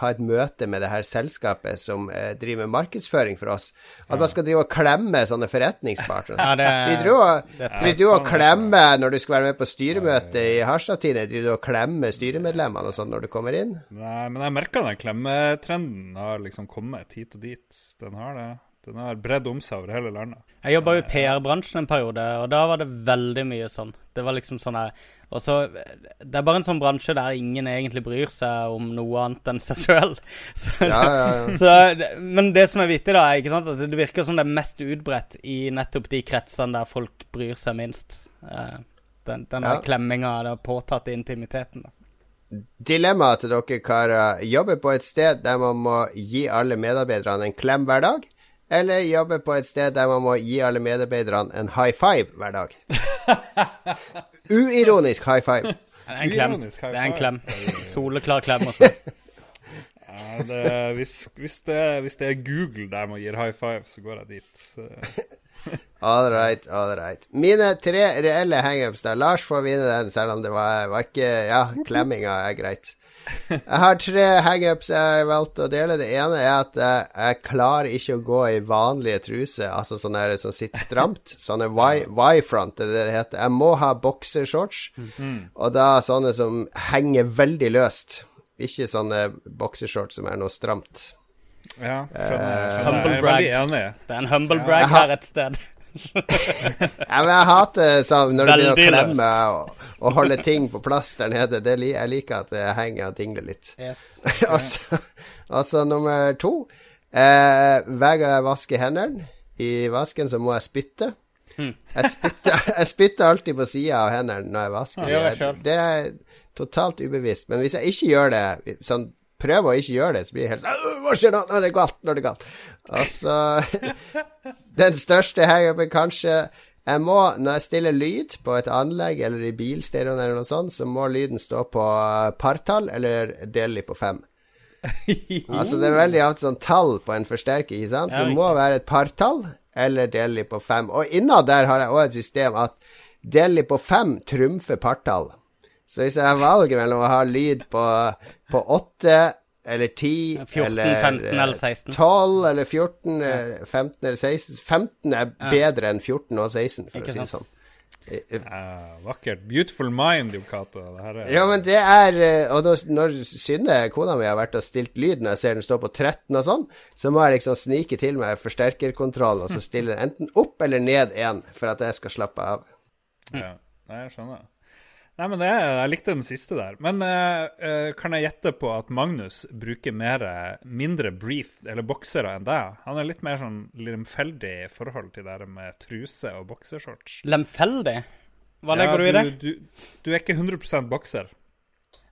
ha et møte med det her selskapet som eh, driver med markedsføring for oss. At man skal drive og klemme sånne forretningspartnere. Ja, det- de driver og, og klemmer når du skal være med på styremøte i Harstad-Tine. Driver du og klemmer styremedlemmene og sånn når du kommer inn? Nei, men jeg merker den klemmetrenden har liksom kommet hit og dit. Den har det. Den har bredd om seg over hele landet. Jeg jobba jo i PR-bransjen en periode, og da var det veldig mye sånn. Det var liksom sånn her Og så Det er bare en sånn bransje der ingen egentlig bryr seg om noe annet enn seg sjøl. Ja, ja, ja. Så, men det som er vittig, da, er ikke sant, at det virker som det er mest utbredt i nettopp de kretsene der folk bryr seg minst. Eh, den den der Ja. klemminga, den påtatte intimiteten. da. Dilemmaet til dere karer. Jobbe på et sted der man må gi alle medarbeiderne en klem hver dag. Eller jobbe på et sted der man må gi alle medarbeiderne en high five hver dag. Uironisk high five. Det er en klem. Det er en klem. Soleklar klem. Også. Ja, det, hvis, hvis, det, hvis det er Google der man gir high five, så går jeg dit. All right, all right. Mine tre reelle hangups der. Lars får vinne den, selv om det var, var ikke Ja, klemminga er greit. Jeg har tre hangups jeg har valgt å dele. Det ene er at jeg, jeg klarer ikke å gå i vanlige truser, altså sånne der som sitter stramt. Sånne Y-front, det er det det heter. Jeg må ha boksershorts, og da sånne som henger veldig løst. Ikke sånne boksershorts som er noe stramt. ja, skjønner. Eh, skjønner. Jeg er brag. veldig enig. Det er en humble brag her et sted. Ja, men jeg hater sånn når du begynner å klemme og, og holde ting på plass der nede. Det, jeg liker at det henger og dingler litt. Yes. og, så, og så nummer to eh, Hver gang jeg vasker hendene i vasken, så må jeg spytte. Hmm. Jeg spytter, jeg spytter alltid på sida av hendene når jeg vasker. Ja, jeg det er totalt ubevisst. Men hvis jeg ikke gjør det, sånn prøver å ikke gjøre det, så blir jeg helt sånn Hva skjer nå? Nå er det galt. Nå er det galt. Og så Den største hangupen kanskje jeg må, Når jeg stiller lyd på et anlegg eller i bilstereoen eller noe sånt, så må lyden stå på eh, partall eller delig på fem. Altså Det er veldig ofte sånn tall på en forsterker, ikke sant? Så det må være et partall eller delig på fem. Og innad der har jeg òg et system at delig på fem trumfer partall. Så hvis jeg har valget mellom å ha lyd på, på 8 eller 10 14, eller 15 eh, eller 16. 12 eller 14, ja. 15 eller 16 15 er bedre enn 14 og 16, for Ikke å si det sånn. Eh, eh, vakkert. Beautiful mind, er Ja, men det er eh, Og når Synne, kona mi, har vært og stilt lyd når jeg ser den stå på 13 og sånn, så må jeg liksom snike til meg forsterkerkontrollen og så stille den enten opp eller ned én for at jeg skal slappe av. Ja, jeg skjønner. Nei, men det, Jeg likte den siste der. Men eh, kan jeg gjette på at Magnus bruker mer, mindre brief, eller boksere, enn deg? Han er litt mer sånn lemfeldig i forhold til det der med truse og boksershorts. Lemfeldig? Hva legger Ja, du i det? Du, du er ikke 100% bokser.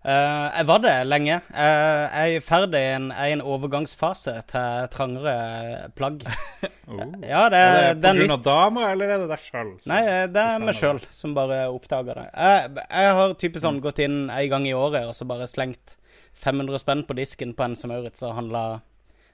Eh, jeg var det lenge. Uh, jeg er ferdig i en, en overgangsfase til trangere plagg. Oh. Ja, det, Er det det er nytt. dama, eller er det deg sjøl? Nei, eh, det er meg sjøl som bare oppdager det. Jeg, jeg har typisk sånn gått inn en gang i året og så bare slengt 500 spenn på disken på en som Maurits og handla,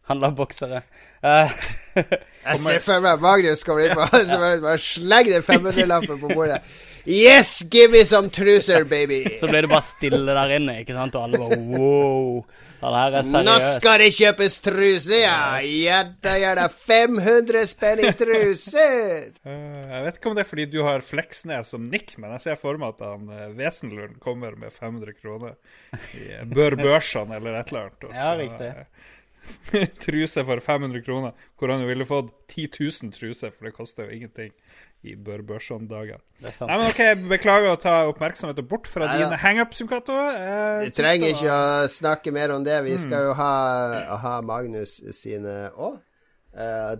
handla boksere. Uh, Jeg ser for meg Magnus kommer inn på så bare, bare sleng den 500-lappen på bordet. Yes, give me some truser, baby! så ble det bare stille der inne, ikke sant? Og alle bare wow. Ja, det her er Nå skal det kjøpes truser, ja! Gjør det 500 spenn i truser! Eh, jeg vet ikke om det er fordi du har Fleksnes som nikk, men jeg ser for meg at han uh, Wesenlund kommer med 500 kroner i eh, Bør Børsan eller et eller annet. og Ja, riktig. Eh, truse for 500 kroner, hvor han jo ville fått 10 000 truser, for det koster jo ingenting i Bør Børson-dagen. Nei, men ok, Beklager å ta oppmerksomheten bort fra Nei dine hangups, Jon Cato. Eh, Vi trenger ikke å snakke mer om det. Vi skal jo ha, ha Magnus sine òg.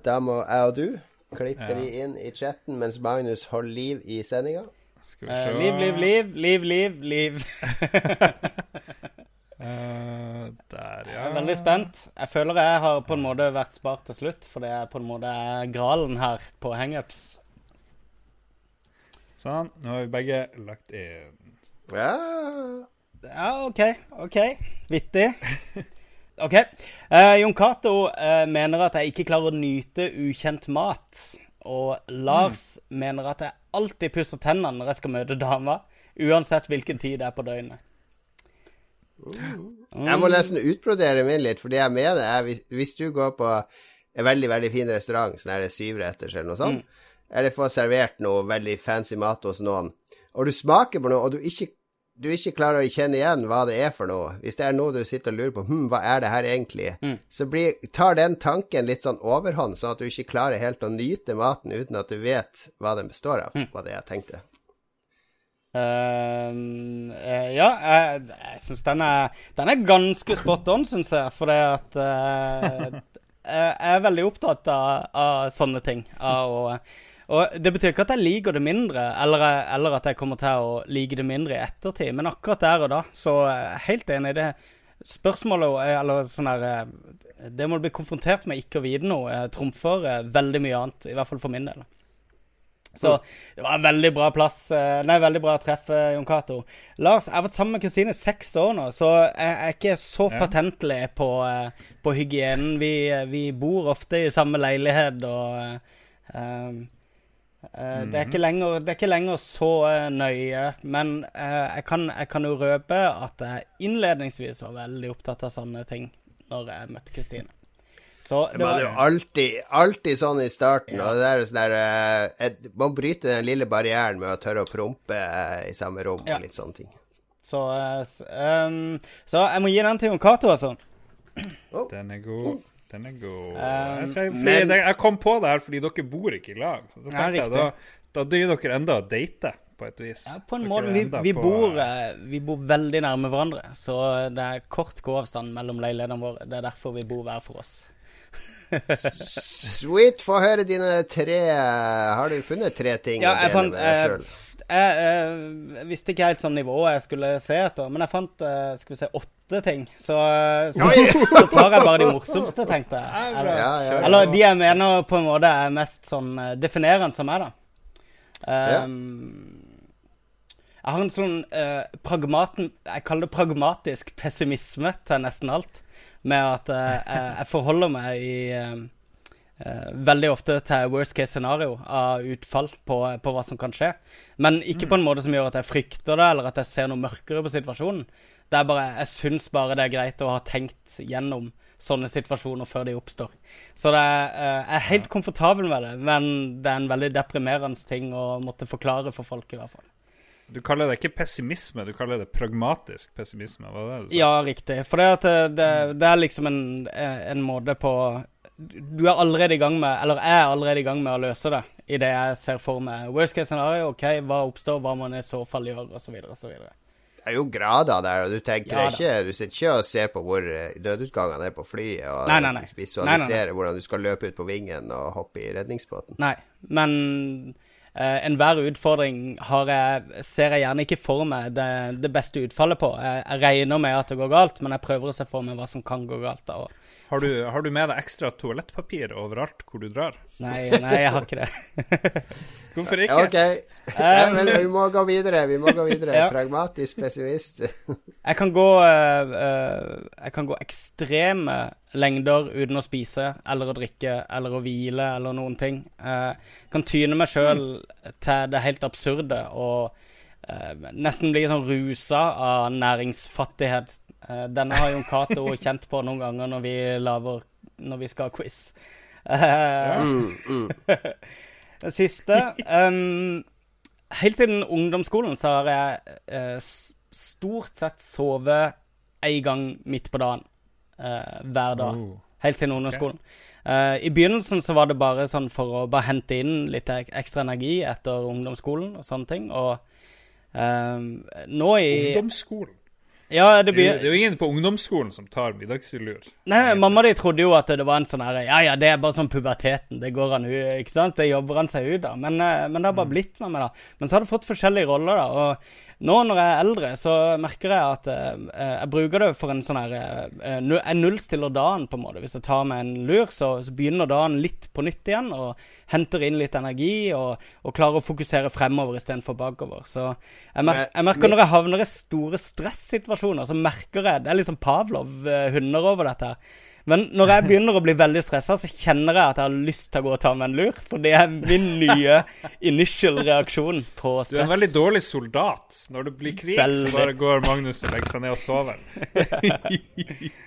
da må jeg og du klippe de inn i chatten mens Magnus holder liv i sendinga. Skal vi se uh, liv, liv, liv, liv, liv, liv. Eh, der, ja. Jeg er veldig spent. Jeg føler jeg har på en måte vært spart til slutt, for det er på en måte gralen her på hangups. Sånn. Nå har vi begge lagt inn. Ja. Ja, OK. OK. Vittig. OK. Uh, Jon Cato uh, mener at jeg ikke klarer å nyte ukjent mat. Og Lars mener at jeg alltid pusser tennene når jeg skal møte dama, uansett hvilken tid det er på døgnet. Jeg må nesten utbrodere min litt, for det jeg mener er hvis, du går på en veldig veldig fin restaurant, sånn er det syvretters eller noe sånt, eller får servert noe veldig fancy mat hos noen, og du smaker på noe, og du ikke du ikke klarer å kjenne igjen hva det er for noe, hvis det er noe du sitter og lurer på hm, hva er det her egentlig, Mm. så blir, tar den tanken litt sånn overhånd, sånn at du ikke klarer helt å nyte maten uten at du vet hva den består av, Mm. var det jeg tenkte. Ehm, uh, ja, jeg, jeg syns den Den er ganske spot on, syns jeg. For det at uh, Jeg er veldig opptatt av, av sånne ting. Av å, og det betyr ikke at jeg liker det mindre, eller, eller at jeg kommer til å like det mindre i ettertid, men akkurat der og da, så er jeg helt enig i det. Spørsmålet, er- eller sånn eh, Det må du bli konfrontert med ikke å vite noe, eh, trumfer eh, veldig mye annet. I hvert fall for min del. Så det var en veldig bra plass. eh, Nei, veldig bra treff, eh, Jon Cato. Lars, jeg har vært sammen med Kristine i seks år nå, så jeg er ikke så patentlig på, eh, på hygienen. Vi, vi bor ofte i samme leilighet, og eh, uh, det, er ikke lenger, det er ikke lenger så nøye. Men uh, jeg, kan, jeg kan jo røpe at jeg innledningsvis var veldig opptatt av sånne ting når jeg møtte Kristine. Så det Man er jo alltid, alltid sånn i starten, Ja. og det er sånn der eh, et- Man bryter den lille barrieren med å tørre å prompe eh, i samme rom Ja. og litt sånne ting. så, ehm, så jeg må gi den til Jon Cato, altså. Den er god. Den er god. Um, jeg, men- jeg kom på det her fordi dere bor ikke i lag. Da Ja, jeg, da, da dyr dere enda og dater, på et vis. Ja, på en Dere måte. Vi, vi, på- bor, vi bor veldig nærme hverandre, så det er kort gåavstand mellom leilighetene våre. Det er derfor vi bor hver for oss. Sweet, få høre dine tre Har du funnet tre ting Ja, å jeg dele fant med deg eh, sjøl? jeg, eh, visste ikke helt sånn nivå jeg skulle se etter, men jeg fant eh, skal vi se, åtte ting. Så, så, så tar jeg bare de morsomste, tenkte jeg. Eller, Ja, ja, ja. eller de jeg mener på en måte er mest sånn definerende som meg, da. Um, Jeg har en sånn uh, pragmaten, Jeg kaller det pragmatisk pessimisme til nesten alt. Med at eh, jeg, jeg forholder meg i Uh, veldig ofte til worst case scenario av utfall på, på hva som kan skje. Men ikke på en måte som gjør at jeg frykter det, eller at jeg ser noe mørkere på situasjonen. Det er bare, Jeg syns bare det er greit å ha tenkt gjennom sånne situasjoner før de oppstår. Så det er, jeg er helt komfortabel med det, men det er en veldig deprimerende ting å måtte forklare for folk, i hvert fall. Du kaller det ikke pessimisme, du kaller det pragmatisk pessimisme. Hva er det du sa? Ja, riktig. For det, at det, det, det er liksom en, en måte på Du er allerede i gang med Eller er allerede i gang med å løse det i det jeg ser for meg. Worst case scenario, OK, hva oppstår, hva man i så fall gjør, osv., osv. Det er jo grader der, og du tenker Ja, ikke Du sitter ikke og ser på hvor eh, dødutgangene er på flyet, og Nei, nei, nei. visualiserer Nei, nei, nei. hvordan du skal løpe ut på vingen og hoppe i redningsbåten. Nei, men eh, enhver utfordring jeg, ser jeg gjerne ikke for meg det, det beste utfallet på. Jeg, jeg regner med at det går galt, men jeg prøver å se for meg hva som kan gå galt. da. Og, Har, du, har du med deg ekstra toalettpapir overalt hvor du drar? nei, nei, jeg har ikke det. Hvorfor ikke? OK. Ja, men vi må gå videre. Vi må gå videre. Ja. Pragmatisk pessimist. Jeg kan gå eh, eh, Jeg kan gå ekstreme lengder uten å spise eller å drikke eller å hvile eller noen ting. Jeg kan tyne meg sjøl til det helt absurde og eh, nesten bli sånn rusa av næringsfattighet. Eh, denne har Jon Cato kjent på noen ganger når vi laver, Når vi skal ha quiz. Eh, Mm, mm. det siste um, Helt siden ungdomsskolen så har jeg uh, stort sett sovet én gang midt på dagen. uh, hver dag. Oh. Helt siden ungdomsskolen. Eh, I begynnelsen så var det bare sånn for å bare hente inn litt ek ekstra energi etter ungdomsskolen og sånne ting. Og ehm, nå i Ungdomsskolen. Ja, det begynner det er jo ingen på ungdomsskolen som tar middagslur. Nei, mamma di trodde jo at det var en sånn her Ja, ja, det er bare sånn puberteten. Det går han ut, ikke sant? Det jobber han seg ut av. Men, eh, men det har bare blitt med meg, da. Men så har det fått forskjellige roller, da. Og nå når jeg er eldre, så merker jeg at eh, jeg bruker det for en sånn her eh, Jeg nullstiller dagen, på en måte. Hvis jeg tar meg en lur, så, så begynner dagen litt på nytt igjen, og henter inn litt energi, og, og klarer å fokusere fremover istedenfor bakover. Så jeg, mer jeg merker når jeg havner i store stressituasjoner, så merker jeg Det er liksom Pavlov-hunder over dette her. Men når jeg begynner å bli veldig stressa, så kjenner jeg at jeg har lyst til å gå og ta meg en lur. For det er min nye initial reaksjon på stress. Du er en veldig dårlig soldat. Når det blir krig, så bare går Magnus og legger seg ned og sover.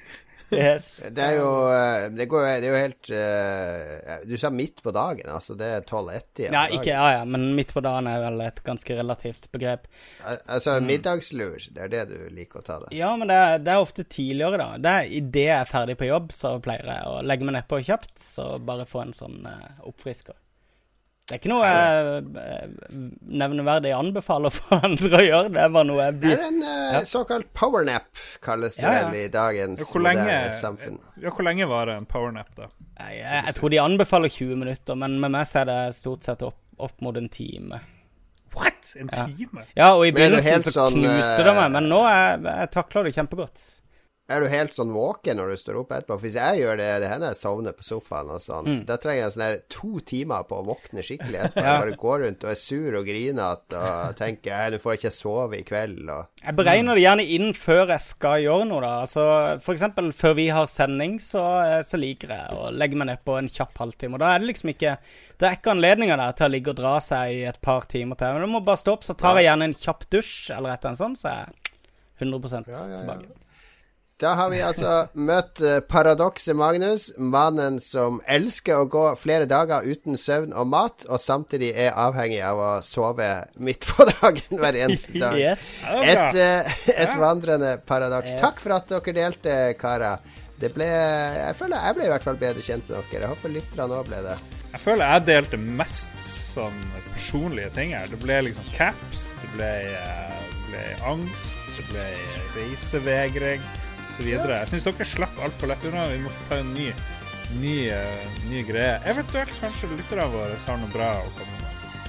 Yes. Det er jo eh, Det, går, det er jo helt eh, Du sa midt på dagen, altså. Det er 12-1-tida. Ja, ikke, ja, ja, men midt på dagen er vel et ganske relativt begrep. Altså middagslur, det er det du liker å ta det. Ja, men det er, det er ofte tidligere, da. Det er Idet jeg er ferdig på jobb, så pleier jeg å legge meg nedpå kjapt, så bare få en sånn uh, oppfrisker. Det er ikke noe jeg eh, nevneverdig anbefaler for andre å gjøre, det er bare noe jeg blir Det er en en ja. såkalt powernap, kalles det Ja, ja. vel i dagens Ja, hvor, lenge, samfunn. ja, hvor lenge var det en powernap, da? jeg, jeg, jeg tror de anbefaler 20 minutter, men med meg så er det stort sett opp, opp mot en time. What? En Ja. time? Ja, og i begynnelsen så sånn, knuste det eh, meg, men nå er, jeg takler det kjempegodt. Er du helt sånn våken når du står opp etterpå? For hvis jeg gjør det, det hender jeg sovner på sofaen og sånn. Mm. Da trenger jeg sånn der to timer på å våkne skikkelig etterpå. Ja. Bare gå rundt og er sur og grinete og tenker «Nei, 'nå får jeg ikke sove i kveld', og Jeg beregner det gjerne inn før jeg skal gjøre noe, da. Altså, eksempel før vi har sending, så, eh, så liker jeg å legge meg ned på en kjapp halvtime. Og da er det liksom ikke Det er ikke anledninger der til å ligge og dra seg i et par timer til. Men du må bare stå opp, så tar jeg gjerne en kjapp dusj eller et eller annet sånt, så er jeg 100 Ja, ja, ja. tilbake. Da har vi altså møtt eh, paradokset Magnus, mannen som elsker å gå flere dager uten søvn og mat, og samtidig er avhengig av å sove midt på dagen hver eneste dag. Et, eh, et vandrende paradoks. Takk for at dere delte, karer. Det ble Jeg føler jeg ble i hvert fall bedre kjent med dere. Jeg håper lytterne òg ble det. Jeg føler jeg delte mest sånn personlige ting her. Det ble liksom caps, det ble, eh, det ble angst, det ble reisevegring osv. Jeg syns dere slapp altfor lett unna. Vi må få ta en ny, ny, eh, ny greie. Eventuelt kanskje lytterne våre har noe bra å komme med.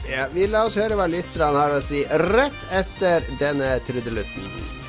Ja, vi La oss høre hva lytterne har å si rett etter denne trudelutten.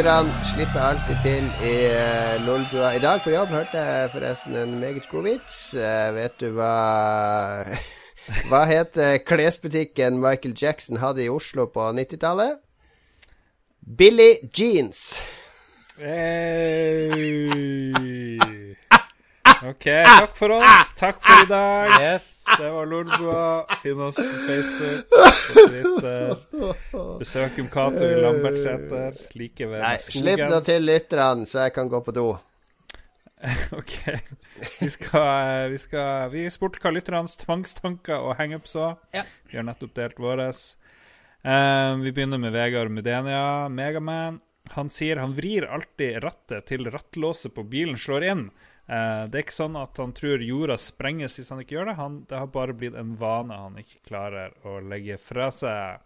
Lytterne slipper alltid til i uh, Lolbua. I dag på jobb hørte jeg forresten en meget god vits. Eh, vet du hva Hva het eh, klesbutikken Michael Jackson hadde i Oslo på 90-tallet? Billy Jeans. Hey. OK, takk for oss. Takk for i dag. Yes. Det var Lolbua. Finn oss på Facebook, på Twitter. Besøk om Cato i Lambertseter, like ved Nei, slipp skogen. nå til lytterne, så jeg kan gå på do. OK. Vi skal, vi skal Vi spurte hva lytternes tvangstanker og hangups var. Ja. Vi har nettopp delt våre. Um, vi begynner med Vegard Mudenia, Megaman. Han sier han vrir alltid rattet til rattlåset på bilen slår inn. Eh, det er ikke sånn at han tror jorda sprenges hvis han ikke gjør det. Han, det har bare blitt en vane han ikke klarer å legge fra seg.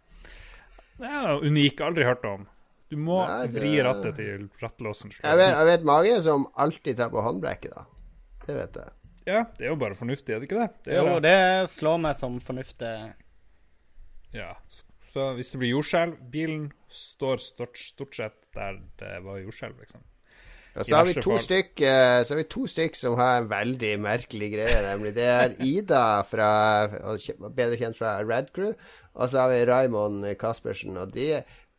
Det er noe unik, aldri hørt om. Du må Nei, det- vri rattet til rattlåsen slår Jeg vet, jeg vet mange som alltid tar på håndbrekket, da. Det vet jeg. Ja, det er jo bare fornuftig, er det ikke det? det, Jo, det. det slår meg som fornuftig. Ja. Så hvis det blir jordskjelv Bilen står stort, stort sett der det var jordskjelv, liksom. Og så har vi to fall. stykk eh, Så har vi to stykk som har en veldig merkelig greie, nemlig. Det er Ida fra Bedre kjent fra Red Crew, og så har vi Raymond Caspersen. Og de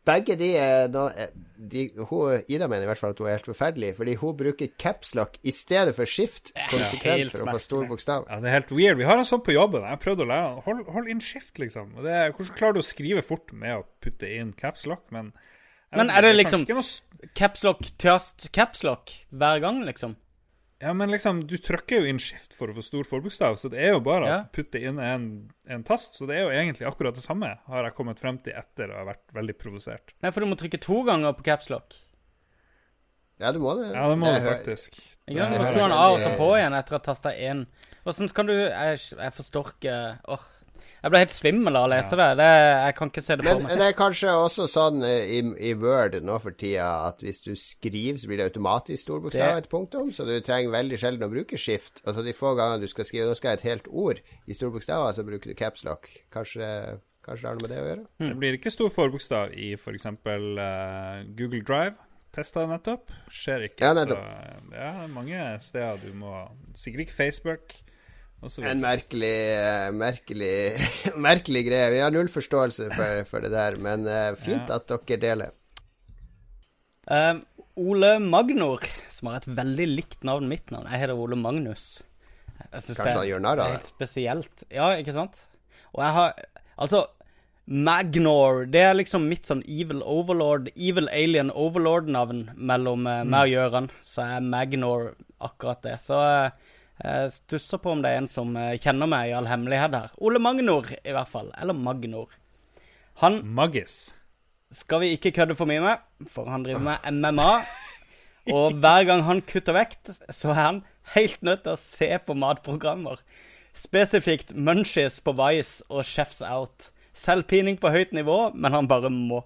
begge de er eh, de, hun, Ida mener i hvert fall at hun er helt forferdelig, fordi hun bruker capslock i stedet for skift konsekvent for å få stor bokstav. Ja, det er helt weird. Vi har en sånn på jobben. Jeg har prøvd å lære han. Hold, hold inn skift, liksom. Det er, hvordan klarer du å skrive fort med å putte inn capslock. Men, Men er det liksom- Capslock, just capslock hver gang, liksom. Ja, men liksom, du trykker jo inn skift for å få stor forbokstav, så det er jo bare Ja. å putte inn en, en tast. Så det er jo egentlig akkurat det samme, har jeg kommet frem til etter å ha vært veldig provosert. Nei, for du må trykke to ganger på capslock. Ja, du må det. Ja, det må du faktisk. Ja, Du må skru den av og så på igjen etter å ha tasta én. Åssen kan du Jeg, jeg forstår ikke Åh. Jeg ble helt svimmel av å lese det. det. Jeg kan ikke se det for Men meg. det er kanskje også sånn eh, i, i Word nå for tida at hvis du skriver, så blir det automatisk stor bokstav Det- et punktum, så du trenger veldig sjelden å bruke skift. Altså de få gangene du skal skrive Nå skal jeg et helt ord i store bokstaver, så bruker du capslock. Kanskje, kanskje det har noe med det å gjøre? Det blir ikke stor forbokstav i f.eks. Uh, Google Drive. Testa nettopp. Skjer ikke. Ja, nettopp. Så ja, det er mange steder du må Sikkert ikke Facebook. En merkelig, merkelig, merkelig greie. Vi har null forståelse for, for det der, men eh, fint Ja. at dere deler. Um, Ole Magnor, som har et veldig likt navn mitt navn. Jeg heter Ole Magnus. Kanskje han gjør narr av det helt spesielt. Ja, ikke sant? Og jeg har Altså, Magnor, det er liksom mitt sånn evil overlord, evil alien overlord-navn mellom mm. meg og Gjøran. Så er Magnor akkurat det. Så eh, jeg stusser på om det er en som eh, kjenner meg i all hemmelighet her. Ole Magnor, i hvert fall. Eller Magnor. Han Maggis. skal vi ikke kødde for mye med, for han driver med MMA. Og hver gang han kutter vekt, så er han helt nødt til å se på matprogrammer. Spesifikt Munchies på Vice og Chefs Out. Selvpining på høyt nivå, men han bare må.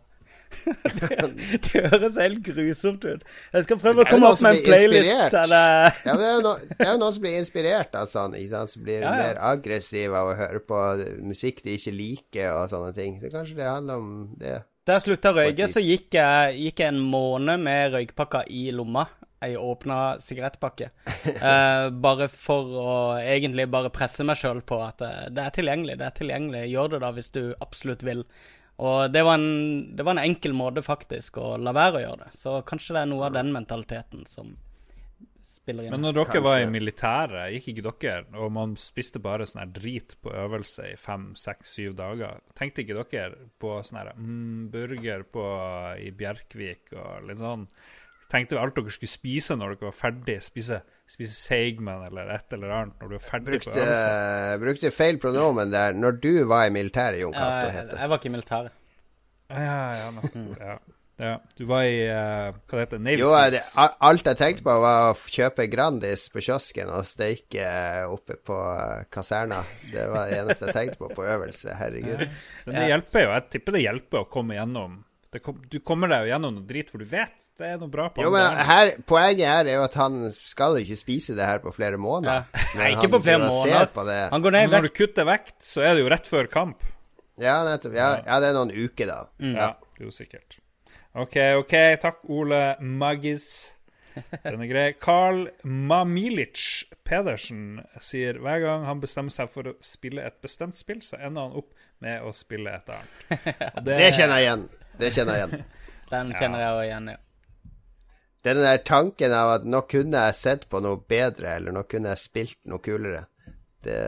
Det, det høres helt grusomt ut. Jeg skal prøve å komme opp med en playlist Ja, det er jo noen, er jo noen som blir inspirert av sånn, som blir Ja, ja. mer aggressive av å høre på musikk de ikke liker, og sånne ting. Så kanskje det handler om det. Da jeg slutta å røyke, så gikk jeg, gikk jeg en måned med røykpakka i lomma. Ei åpna sigarettpakke. Eh, bare for å egentlig bare presse meg sjøl på at eh, det er tilgjengelig. Det er tilgjengelig. Gjør det da hvis du absolutt vil. Og det var, en, det var en enkel måte faktisk å la være å gjøre det. Så kanskje det er noe av den mentaliteten som spiller inn. Men når dere var i Kanskje. militæret, gikk ikke dere, og man spiste bare sånn her drit på øvelse i fem, seks, syv dager, tenkte ikke dere på sånn her mm, burger på, i Bjerkvik og litt sånn? Tenkte alt dere skulle spise når dere var ferdig? Spise, spise Seigman eller et eller annet når du er ferdig på øvelse. øvelse? brukte feil pronomen der når du var i militæret, Jon Cato Eh, het det. jeg var ikke i militæret. Ja, ja, ja, nesten. ja. ja. Du var i uh, Hva det heter Navy Jo, det, alt jeg tenkte på, var å kjøpe Grandis på kiosken og steike oppe på eh, kaserna. Det var det eneste jeg tenkte på på øvelse. Herregud. Men det hjelper jo. Jeg tipper det hjelper å komme gjennom kom, Du kommer deg jo gjennom noe drit, for du vet det er noe bra på Jo, men her, Poenget her er jo at han skal ikke spise det her på flere måneder. Ja. Nei, ikke han på flere måneder. På. Han går ned i Men når du kutter vekt, så er det jo rett før kamp. Ja, nettopp. Ja, ja, det er noen uker, da. Ja, det er jo sikkert. OK, OK. Takk, Ole Maggis. Den er grei. Carl Mamilic Pedersen sier hver gang han bestemmer seg for å spille et bestemt spill, så ender han opp med å spille et annet. Det, Det kjenner jeg igjen. Det kjenner jeg igjen. Den kjenner jeg òg igjen, ja. Den der tanken av at nå kunne jeg sett på noe bedre, eller nå kunne jeg spilt noe kulere, det,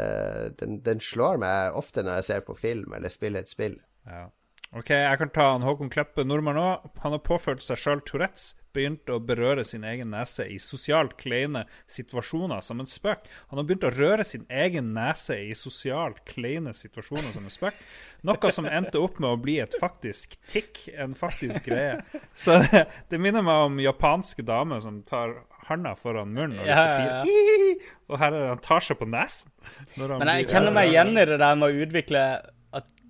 den, den slår meg ofte når jeg ser på film eller spiller et spill. Ja. OK, jeg kan ta han Håkon Kleppe Nordmann òg. Han har påført seg sjøl Tourettes. Begynt å berøre sin egen nese i sosialt kleine situasjoner som en spøk. Han har begynt å røre sin egen nese i sosialt kleine situasjoner som en spøk. Noe som endte opp med å bli et faktisk tikk, en faktisk greie. Så det, det minner meg om japanske damer som tar handa foran munnen når de skal fire. Og her er det han tar seg på nesen. Men jeg kjenner meg igjen i det der med å utvikle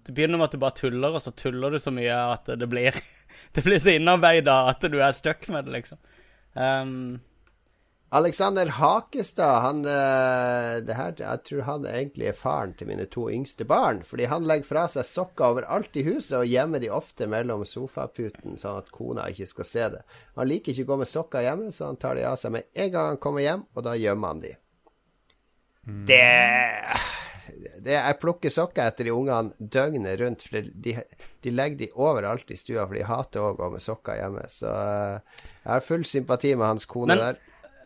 det begynner med at du bare tuller, og så tuller du så mye at det blir Det blir så innarbeida at du er stuck med det, liksom. Um, Alexander Hakestad, han eh, det her, Jeg tror han egentlig er faren til mine to yngste barn. Fordi han legger fra seg sokker overalt i huset og gjemmer de ofte mellom sofaputen, sånn at kona ikke skal se det. Han liker ikke å gå med sokker hjemme, så han tar de av seg med en gang han kommer hjem, og da gjemmer han de. Det, det Jeg plukker sokker etter de ungene døgnet rundt. For de, de legger de overalt i stua, for de hater å gå med sokker hjemme. Så eh, jeg har full sympati med hans kone Men- der.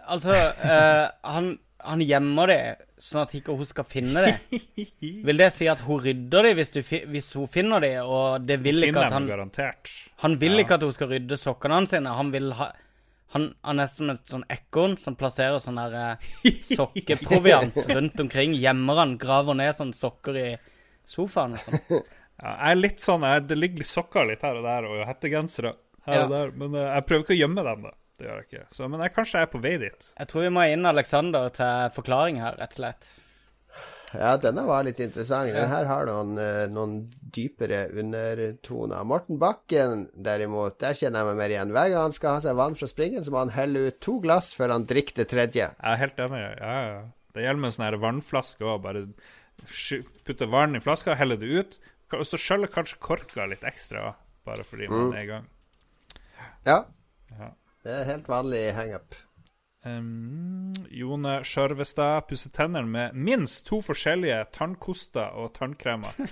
Altså, uh, han, han gjemmer det sånn at ikke hun skal finne det. Vil det si at hun rydder det hvis, du, hvis hun finner det, og det vil ikke at han garantert. Han vil Ja. ikke at hun skal rydde sokkene hans sine. Han vil ha han, han er som et sånn ekorn som plasserer sånn der eh, sokkeproviant rundt omkring. Gjemmer han, graver ned sånne sokker i sofaen og sånn. Ja, jeg er litt sånn jeg, Det ligger sokker litt her og der, og hettegensere her Ja. og der. Men eh, jeg prøver ikke å gjemme dem, da. Det gjør jeg ikke. Så, men jeg, kanskje jeg er på vei dit. Jeg tror vi må inn Alexander til forklaring her, rett og slett. Ja, denne var litt interessant. Den her har noen, eh, noen dypere undertoner. Morten Bakken, derimot, der kjenner jeg meg mer igjen. Hver gang han skal ha seg vann fra springen, så må han helle ut to glass før han drikker det tredje. Jeg er helt enig. Ja, ja. Det gjelder med en sånn her vannflaske òg. Bare putte vann i flaska, helle det ut. Og så skjølle kanskje korka litt ekstra bare fordi man er i gang. Ja. Ja. Det er helt vanlig hangup. Um, Jone Skjørvestad pusser tennene med minst to forskjellige tannkoster og tannkremer.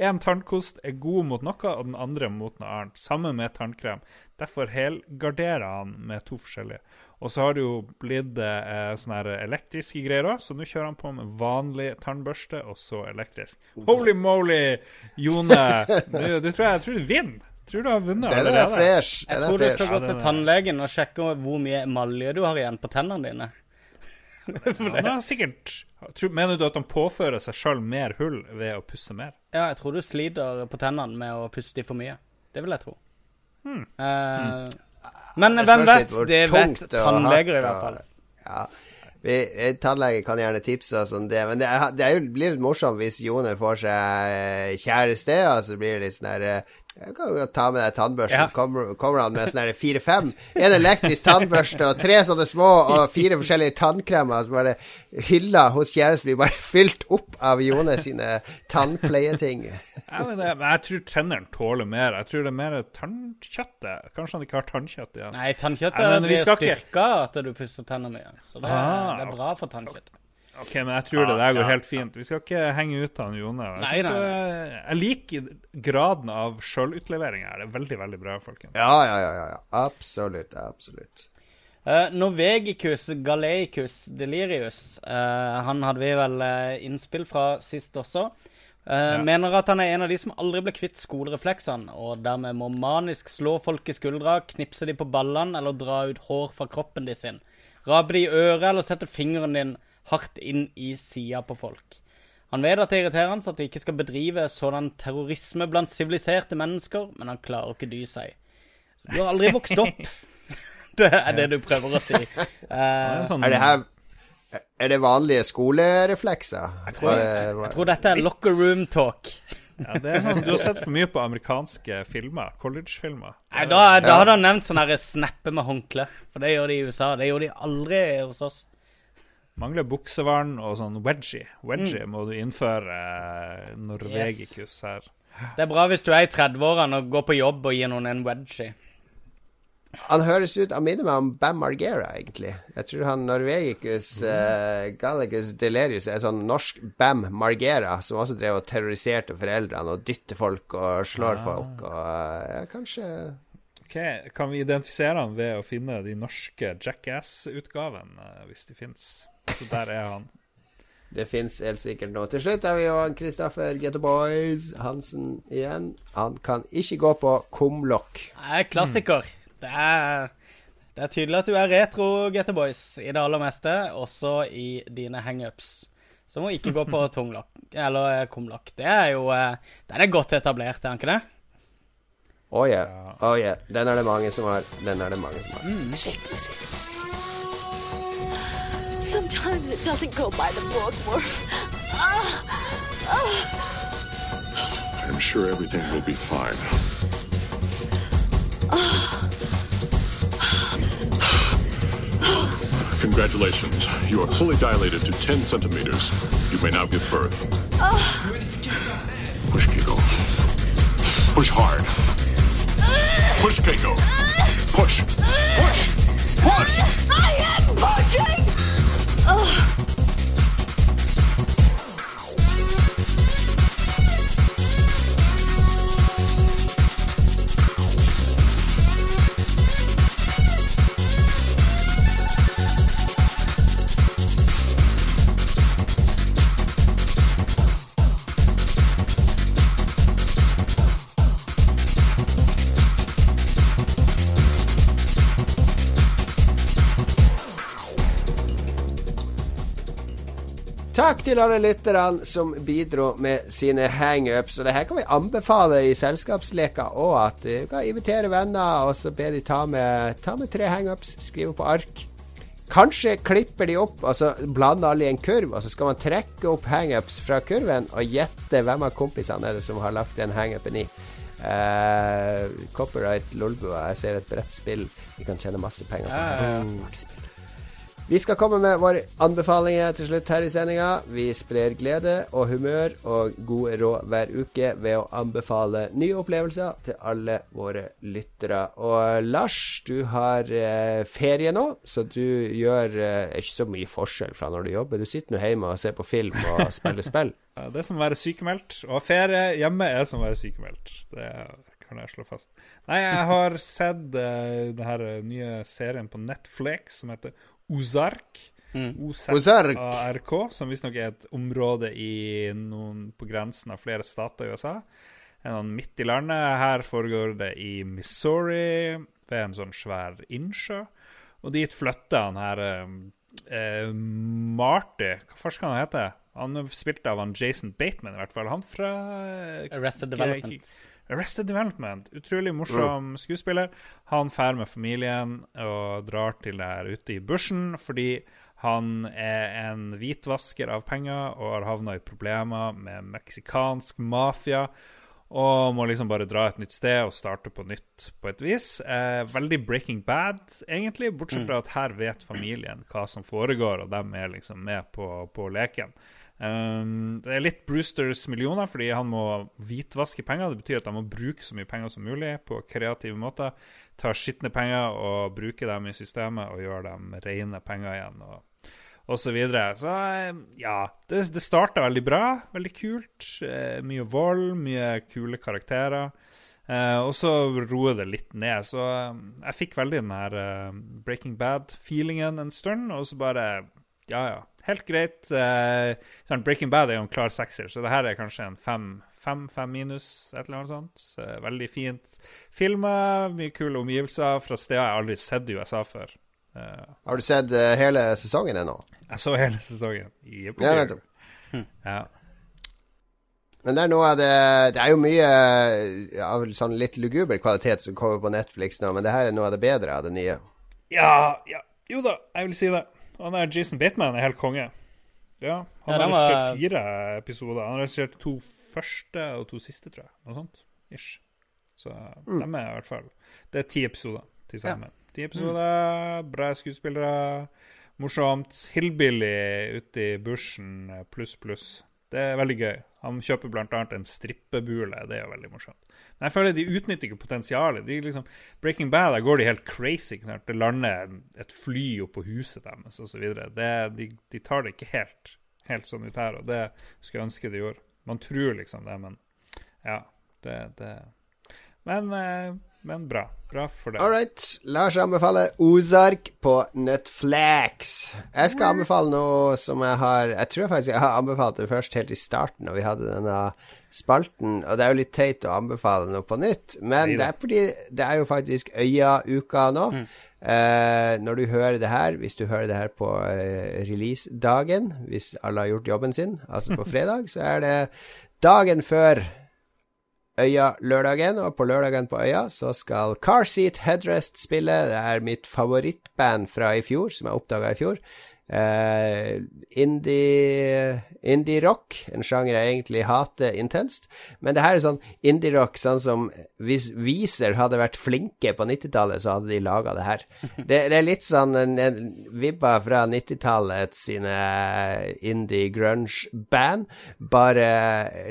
En tannkost er god mot noe, og den andre mot noe annet. Samme med tannkrem. Derfor helgarderer han med to forskjellige. Og så har det jo blitt eh, sånne elektriske greier òg, så nå kjører han på med vanlig tannbørste og så elektrisk. Holy moly, Jone! Du, du tror jeg, jeg tror du vinner. Tror du har vunnet Den er fresh. Jeg tror er du skal gå til tannlegen og sjekke hvor mye emalje du har igjen på tennene dine. Han har sikkert tror, Mener du at han påfører seg sjøl mer hull ved å pusse mer? Ja, jeg tror du sliter på tennene med å pusse i for mye. Det vil jeg tro. Eh, Men hvem vet? Det vet tannleger i hvert fall. Ja. Vi, eh, tannlege kan gjerne tipse oss om det, men det, er, det er jo, blir litt morsomt hvis Jone får seg eh, kjæreste, Altså så blir det litt sånn der Jeg kan jo ta med deg tannbørsten, Ja. kommer, kommer han med sånn fire-fem. En elektrisk tannbørste og tre sånne små, og fire forskjellige tannkremer. som bare hylla hos kjæresten blir bare fylt opp av Jone sine tannpleieting. Ja, men, det, jeg tror tennene tåler mer. Jeg tror det er mer tannkjøttet. Kanskje han ikke har tannkjøtt igjen. Nei, tannkjøttet ja, blir styrka etter du pusser tennene igjen. Så det, Ah, det er bra for tannkjøttet. Ok, men jeg tror det der går Ja, helt fint. Vi skal ikke henge ut han Jone. Jeg, jeg liker graden av sjølutlevering her. Det er veldig, veldig bra, folkens. Ja, ja, ja. ja, ja. Absolutt. Absolutt. Uh, Norvegicus galeicus delirius. uh, han hadde vi vel uh, innspill fra sist også. Eh, Ja. Mener at han er en av de som aldri ble kvitt skolerefleksene, og dermed må manisk slå folk i skuldra, knipse de på ballene eller dra ut hår fra kroppen de sin. Rape de i øret eller sette fingeren din hardt inn i sida på folk. Han vet at det er irriterende at du ikke skal bedrive sådan terrorisme blant siviliserte mennesker, men han klarer ikke dy seg. Du har aldri vokst opp. Det er det du prøver å si. Det Eh, er, sånn, det her Er det vanlige skolereflekser? jeg, tror, jeg, jeg tror dette er locker room talk. ja, det er sånn Du har sett for mye på amerikanske filmer. College-filmer. Da, da hadde han nevnt sånn snappe med håndkle. For det gjør de i USA. Det gjorde de aldri hos oss. Mangler buksevann og sånn wedgie. Wedgie må du innføre eh, yes. her. Det er bra hvis du er i 30-årene og går på jobb og gir noen en wedgie. Han høres ut Han minner meg om Bam Margera, egentlig. Jeg tror han Norvegicus uh, Gallicus Delerius er sånn norsk Bam Margera, som også drev og terroriserte foreldrene og dytter folk og slår folk og eh, ja, kanskje Ok, Kan vi identifisere han ved å finne de norske Jackass-utgavene, hvis de fins? Så der er han. Det fins helt sikkert noe. Til slutt har vi jo han Kristoffer Getto Boys Hansen igjen. Han kan ikke gå på kumlokk. Det er klassiker. Det er, det er tydelig at du er retro, Getto Boys, i det aller meste. Også i dine hangups. Så må ikke gå på tunglokk, eller eh, kumlokk. Det er jo eh, Den er godt etablert, er den ikke det? Oh yeah. Oh yeah. Den er det mange som har. Den er det mange som har. Musikk, musikk, musikk. Sometimes it doesn't go by the book, Morph. I'm sure everything will be fine. Congratulations. You are fully dilated to 10 centimeters. You may now give birth. Push, Keiko. Push hard. Push, Keiko. Push. Push! Takk til alle lytterne som bidro med sine hangups. Og det her kan vi anbefale i selskapsleker òg, at du kan invitere venner og så be de ta med, ta med tre hangups, skrive på ark. Kanskje klipper de opp, og så blander alle i en kurv, og så skal man trekke opp hangups fra kurven og gjette hvem av kompisene er det som har lagt den hangupen i. Uh, copyright Lolbua. Jeg ser et bredt spill vi kan tjene masse penger på. det. Ja, ja, ja. Vi skal komme med våre anbefalinger til slutt her i sendinga. Vi sprer glede og humør og gode råd hver uke ved å anbefale nye opplevelser til alle våre lyttere. Og Lars, du har eh, ferie nå, så du gjør eh, ikke så mye forskjell fra når du jobber. Du sitter nå hjemme og ser på film og spiller spill. Det er som å være sykemeldt, og ferie hjemme er som å være sykemeldt. Det kan jeg slå fast. Nei, jeg har sett uh, den eh, nye serien på Netflix som heter Ozark. Ozark. OZARK, som visstnok er et område i noen, på grensen av flere stater i USA. En sånn midt i landet. Her foregår det i Missouri, ved en sånn svær innsjø. Og dit flytter han her eh, eh, Marty Hva farsk kan han hete? Han spilte av han Jason Bateman, i hvert fall. Han fra Arrested Development. Arrested Development. Utrolig morsom skuespiller. Han drar med familien og drar til der ute i bushen fordi han er en hvitvasker av penger og har havna i problemer med meksikansk mafia. Og må liksom bare dra et nytt sted og starte på nytt på et vis. Eh, veldig Breaking Bad, egentlig, bortsett fra at her vet familien hva som foregår, og de er liksom med på, på leken. Um, det er litt Brewsters millioner, fordi han må hvitvaske penger. Det betyr at han må bruke så mye penger som mulig på kreative måter. Ta skitne penger og bruke dem i systemet og gjøre dem rene penger igjen. Og, og så videre. Så eh, ja, det, det starta veldig bra. Veldig kult. Eh, mye vold, mye kule karakterer. Uh, og så roer det litt ned. Så jeg fikk veldig den her uh, Breaking Bad-feelingen en stund, og så bare ja, ja. Helt greit. Eh, sånn Breaking Bad er jo en klar sekser, så det her er kanskje en fem, fem, fem minus, et eller annet sånt. Så, eh, veldig fint filma, mye kule omgivelser fra steder jeg aldri har sett i USA før. Uh, Har du sett uh, hele sesongen ennå? jeg så hele sesongen. Yep, Ja, nettopp. Ja. Men det er noe av det Det er jo mye av av sånn litt luguber kvalitet som kommer på Netflix nå, men det her er noe av det bedre av det nye. ja, ja. Jo da, jeg vil si det. Han der Jason Bateman er helt konge. Ja, han Ja, har regissert var- fire episoder. Han har regissert to første og to siste, tror jeg. Noe sånt. Ish. Så Mm. dem er i hvert fall Det er ti episoder til sammen. Ti episoder, bra skuespillere, morsomt. Hillbilly ute i bushen pluss, pluss. Det er veldig gøy. Han kjøper bl.a. en strippebule. Det er jo veldig morsomt. Men jeg føler de utnytter ikke potensialet. De liksom, Breaking Bad, der går de helt crazy. Knart. Det lander et fly oppå huset deres osv. De, de tar det ikke helt, helt sånn ut her, og det skulle jeg ønske de gjorde. Man tror liksom det, men ja. Det, det. Men, eh, men bra. Bra for det. All right. Lars anbefaler Ozark på Netflix. Jeg skal anbefale noe som jeg har Jeg tror faktisk jeg har anbefalt det først helt i starten, når vi hadde denne spalten. Og det er jo litt teit å anbefale noe på nytt, men det er fordi det er jo faktisk Øya-uka nå. Eh, når du hører det her, hvis du hører det her på eh, release-dagen, hvis alle har gjort jobben sin, altså på fredag, så er det dagen før Øya-lørdagen, og på lørdagen på Øya så skal Car Seat Headrest spille. Det er mitt favorittband fra i fjor, som jeg oppdaga i fjor. Eh, indie indie-rock, en sjanger jeg egentlig hater intenst. Men det her er sånn indie-rock sånn som hvis Weezer hadde vært flinke på 90-tallet, så hadde de laga det her. Det, det, er litt sånn en, en vibba fra 90-tallet sine indie-grunge-band, bare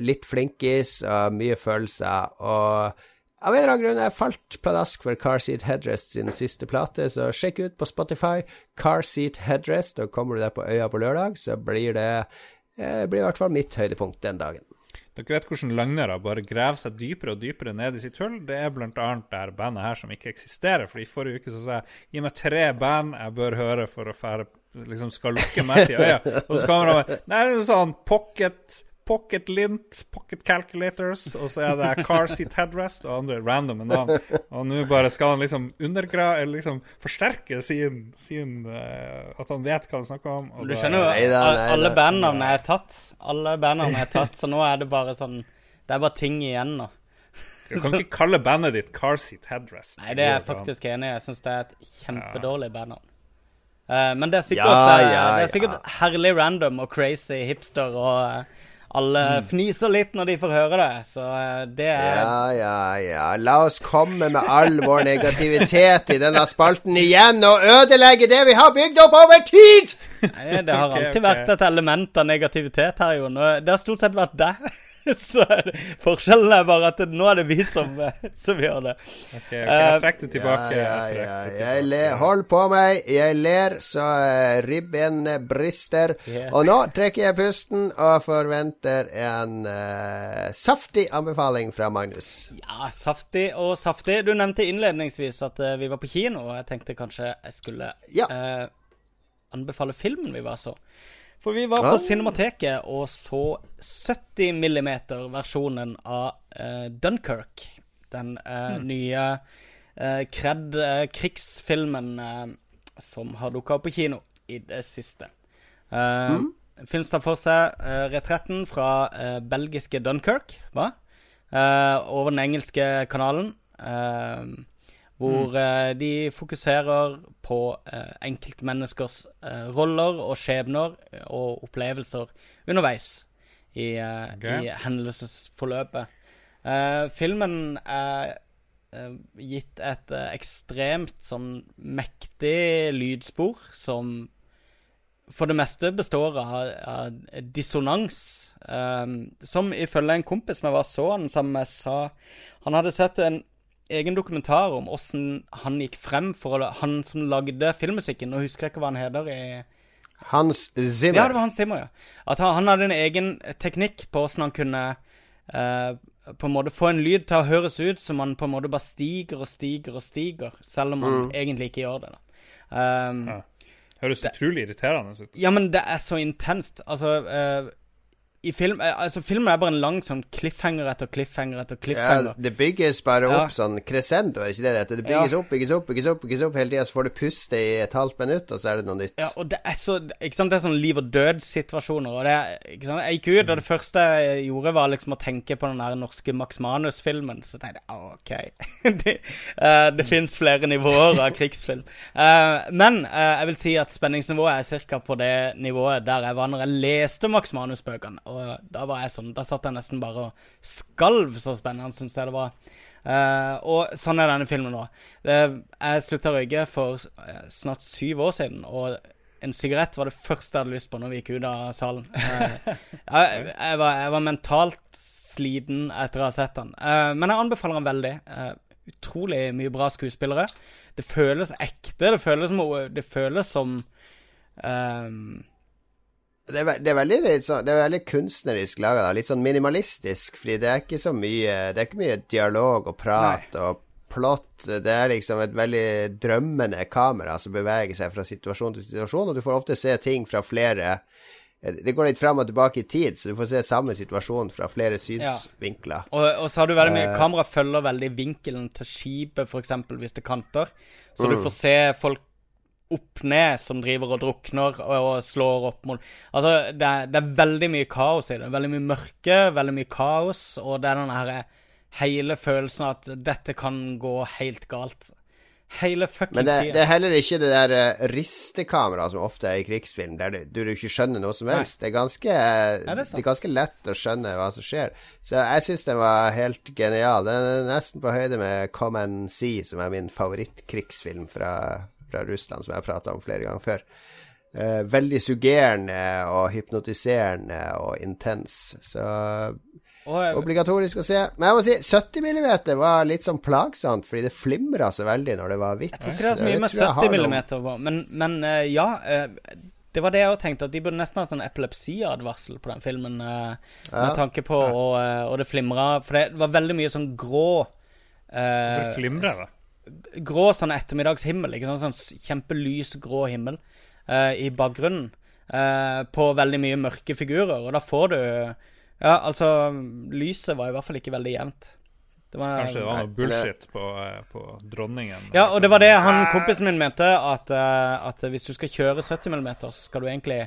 litt flinkis og mye følelser. og av en eller annen grunn jeg falt pladask for Car Seat Headrest sin siste plate, så sjekk ut på Spotify Car Seat Headrest, og kommer du deg på øya på lørdag, så blir det eh, blir i hvert fall mitt høydepunkt den dagen. Dere vet hvordan løgnere bare graver seg dypere og dypere ned i sitt hull. Det er blant annet det her bandet her som ikke eksisterer. For i forrige uke så sa jeg gi meg tre band jeg bør høre for å fære, liksom skal lukke meg til øya. Og så kommer han med Nei, det er sånn Pocket Pocket Lint, Pocket Calculators, og så er det Car Seat Headrest og andre random navn. Og nå bare skal han liksom undergra eller liksom forsterke sin, sin uh, At han vet hva han snakker om. du skjønner jo, alle bandnavnene er tatt. Alle bandnavnene er tatt, så nå er det bare sånn Det er bare ting igjen nå. Du kan ikke kalle bandet ditt Car Seat Headrest. Nei, det er jeg faktisk enig i. Jeg syns det er et kjempedårlig bandnavn. Uh, men det er sikkert, ja, ja, ja. det er sikkert herlig random og crazy hipster og uh, alle mm. fniser litt når de får høre det, så eh, det er Ja, ja, ja. La oss komme med all vår negativitet i denne spalten igjen og ødelegge det vi har bygd opp over tid! Nei, det har alltid vært et element av negativitet her, Jon. Det har stort sett vært deg. Så forskjellen er bare at nå er det vi som, som gjør det. Ok, okay jeg trekker det tilbake. Ja, ja, ja. Jeg ler, hold på meg. Jeg ler så uh, ribben brister. Yes. Og nå trekker jeg pusten og forventer en uh, saftig anbefaling fra Magnus. Ja, saftig og saftig. Du nevnte innledningsvis at uh, vi var på kino, og jeg tenkte kanskje jeg skulle ja. anbefale filmen vi var så. For vi var på ja. Cinemateket og så 70 mm-versjonen av uh, Dunkerque. Den uh, mm. nye uh, kred krigsfilmen som har dukka opp på kino i det siste. Mm. Film tar for seg retretten fra belgiske Dunkerque, hva? over den engelske kanalen. Uh, hvor mm. uh, de fokuserer på uh, enkeltmenneskers uh, roller og skjebner og opplevelser underveis i, okay. i hendelsesforløpet. filmen er gitt et ekstremt sånn mektig lydspor som for det meste består av, av dissonans. Um, som ifølge en kompis jeg var så han sammen med, sa Han hadde sett en egen dokumentar om åssen han gikk frem for å, Han som lagde filmmusikken, nå husker jeg ikke hva han heter i Hans Zimmer. Ja, det var Hans Zimmer, ja. At han, han hadde en egen teknikk på åssen han kunne eh, på en måte få en lyd til å høres ut som han på en måte bare stiger og stiger og stiger, selv om han mm. egentlig ikke gjør det. da. Um, ja. Høres det, utrolig irriterende ut. Ja, men det er så intenst. Altså, uh, i film, eh, altså Filmen er bare en lang sånn cliffhanger etter cliffhanger etter cliffhanger. Ja, det bygges bare opp ja. sånn crescendo, er ikke det det heter? Det bygges ja. opp, bygges opp, bygges opp bygges opp hele tida, så får du puste i et halvt minutt, og så er det noe nytt. Ja, og det er så Ikke sant, det er sånn liv og død-situasjoner, og det ikke sant, Jeg gikk ut, og det første jeg gjorde, var liksom å tenke på den der norske Max Manus-filmen. Så tenkte jeg OK. det uh, det fins flere nivåer av krigsfilm. Uh, men uh, jeg vil si at spenningsnivået er ca. på det nivået der jeg var når jeg leste Max Manus-bøkene. Og da var jeg sånn Da satt jeg nesten bare og skalv, så spennende syns jeg det var. Uh, og sånn er denne filmen nå. Uh, jeg slutta å røyke for uh, snart syv år siden, og en sigarett var det første jeg hadde lyst på når vi gikk ut av salen. Jeg, jeg, var, jeg, var, mentalt sliten etter å ha sett den. men jeg anbefaler den veldig. utrolig mye bra skuespillere. Det føles ekte. Det føles som, det føles som det er, det er, veldig, det er veldig kunstnerisk laga, litt sånn minimalistisk, fordi det er ikke så mye Det er ikke mye dialog og prat Nei. og plott. Det er liksom et veldig drømmende kamera som beveger seg fra situasjon til situasjon, og du får ofte se ting fra flere det går litt fram og tilbake i tid, så du får se samme situasjon fra flere synsvinkler. Ja. Og, og, så har du veldig mye uh, Kamera følger veldig vinkelen til skipet, f.eks., hvis det kanter. Så mm. du får se folk opp ned som driver og drukner og, slår opp mot Altså, det er, det er, veldig mye kaos i det. Veldig mye mørke, veldig mye kaos, og det er den herre hele følelsen av at dette kan gå helt galt. Hele fuckings tida. Men det er heller ikke det der uh, ristekameraet som ofte er i krigsfilm, der du, du ikke skjønner noe som helst. Det er ganske, eh, det er det sant. er ganske lett å skjønne hva som skjer. Så jeg syns den var helt genial. Den er nesten på høyde med Come and See, som er min favorittkrigsfilm fra, fra Russland, som jeg har prata om flere ganger før. Eh, veldig suggerende og hypnotiserende og intens. Så obligatorisk å se. Men jeg må si 70 mm var litt sånn plagsomt, fordi det flimra så veldig når det var hvitt. Jeg tror ikke det er så mye med 70 mm, noe- millimeter men, men uh, ja. Uh, det var det jeg òg tenkte, at de burde nesten hatt sånn epilepsiadvarsel på den filmen. Uh, Ja. Med tanke på og, og det flimra For det var veldig mye sånn grå Det Hvorfor flimrer det? Grå sånn ettermiddagshimmel. Ikke sånn, Sånn kjempelys grå himmel uh, i bakgrunnen. uh, på veldig mye mørke figurer, og da får du Ja, altså Lyset var i hvert fall ikke veldig jevnt. Det var, Kanskje det var noe bullshit på, eh, på dronningen? Ja, og det var det han kompisen min mente, at, at hvis du skal kjøre 70 mm, så skal du egentlig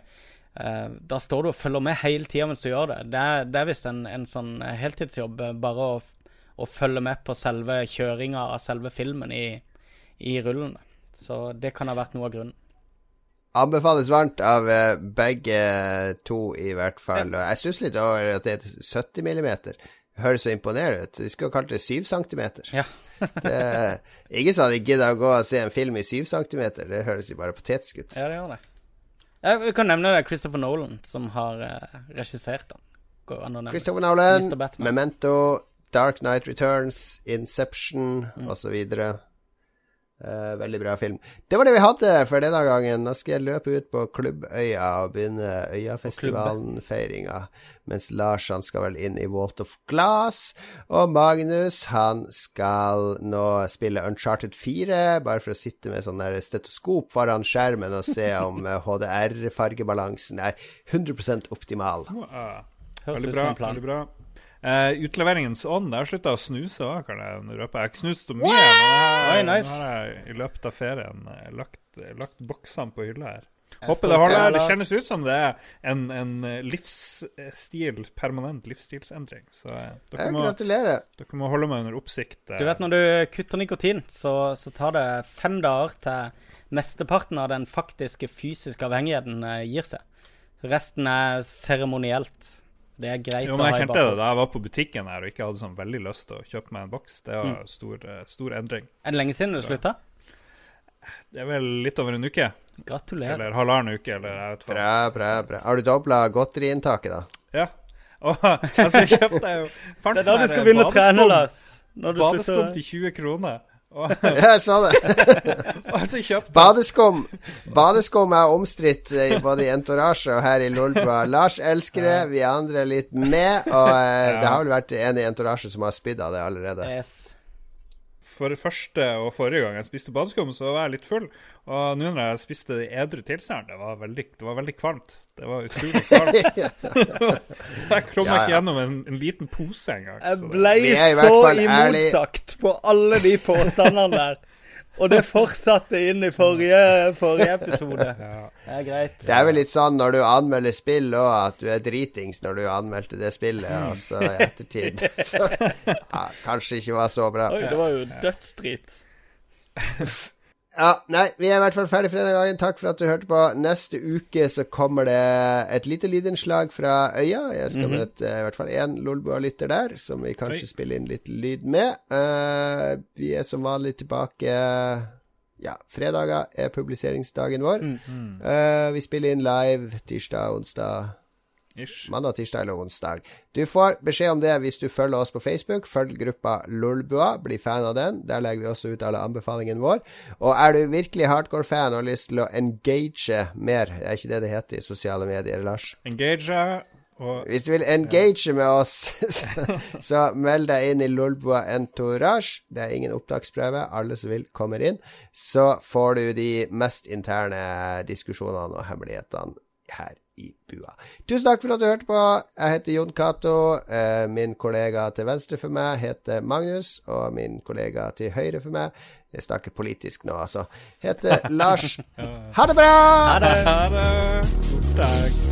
Uh, Da står du og følger med hele tida mens du gjør det. Det er, det er visst en, en sånn heltidsjobb, bare å, å følge med på selve kjøringa av selve filmen i, i rullene. Så det kan ha vært noe av grunnen. Anbefales varmt av eh, begge to, i hvert fall. Og jeg syns litt over at det er 70 millimeter. Høres så imponerende ut. De skulle kalt det 7 centimeter. Ja. Det ingen som hadde gidda å gå og se en film i 7 centimeter. Det høres jo bare patetisk ut. Ja, det gjør det. Jeg kan nevne det er Christopher Nolan som har uh, regissert den. Christopher Nolan, Memento, Dark Knight Returns, Inception Mm. osv. Uh, veldig bra film. Det var det vi hadde for denne gangen. Nå skal jeg løpe ut på Klubbøya og begynne Øyafestivalen-feiringa. Mens Lars han skal vel inn i Walt of Glass. Og Magnus han skal nå spille Uncharted 4, bare for å sitte med sånn der stetoskop foran skjermen og se om eh, HDR-fargebalansen er 100% optimal. Ja. Høres Veldig ut bra. en plan. veldig bra Eh, utleveringens ånd. Jeg har slutta å snuse òg, kan jeg røpe. Jeg har ikke snust så mye. men jeg- nice. Har jeg i løpet av ferien eh, lagt, lagt boksene på hylla her. Jeg Håper det holder. det, Det kjennes ut som det er en, en eh, livsstil, permanent livsstilsendring. Så eh, dere, må, dere må holde meg under oppsikt. eh. Du vet når du kutter nikotin, så, så tar det fem dager til mesteparten av den faktiske fysiske avhengigheten eh, gir seg. Resten er seremonielt. Det er greit Jo, å men ha jeg i kjente det da jeg var på butikken her og ikke hadde sånn veldig lyst til å kjøpe meg en boks. Det var Mm. stor, eh, stor endring. Er det lenge siden du slutta? Det er vel litt over en uke. Gratulerer. Eller halvannen uke, eller jeg vet hva. Bra, bra, bra. Har du dobla godteriinntaket, da? Ja. Og altså, jeg kjøpte jo Det er da du skal begynne å trene, Lars. Badeskum til 20 kroner. Ja, jeg sa det. og så kjøpte Badeskum Badeskum er omstridt både i Entourage og her i Lolbua. Lars elsker det, vi andre litt med. Og eh, det har vel vært en i Entourage som har spydd av det allerede. yes. For det første og forrige gang jeg spiste badeskum, så var jeg litt full. Og nå når jeg spiste det i edru tilstand, det var veldig, det var veldig kvalmt. Det var utrolig kvalmt. jeg kom Ja, ja. ikke gjennom en, en liten pose engang. Jeg ble så imotsagt på alle de påstandene der. Og det fortsatte inn i forrige, forrige episode. ja. Det er greit. Det er vel litt sånn når du anmelder spill òg, at du er dritings når du anmeldte det spillet, og så i ettertid så, ja, Kanskje ikke var så bra. Oi, det var jo dødsdrit. Ja, nei, vi er i hvert fall ferdig for denne gangen. Takk for at du hørte på. Neste uke så kommer det et lite lydinnslag fra øya. Jeg skal møte eh, i hvert fall én Lolbua-lytter der, som vi kanskje Oi. spiller inn litt lyd med. Uh, vi er som vanlig tilbake Ja, fredager er publiseringsdagen vår. Eh, vi spiller inn live tirsdag, onsdag Ish. Mandag, tirsdag eller onsdag. Du får beskjed om det hvis du følger oss på Facebook. Følg gruppa Lolbua, bli fan av den. Der legger vi også ut alle anbefalingene våre. Og er du virkelig hardcore-fan og har lyst til å engage mer, er ikke det det heter i sosiale medier, Lars? Engage og Hvis du vil engage med oss, så, så meld deg inn i Lolbua Entourage. Det er ingen opptaksprøve. Alle som vil, kommer inn. Så får du de mest interne diskusjonene og hemmelighetene her i bua. Tusen takk for at du hørte på. Jeg heter Jon Cato. Eh, min kollega til venstre for meg heter Magnus, og min kollega til høyre for meg Jeg snakker politisk nå, altså. Heter Lars. Ha det bra! Ha det. Ha det. God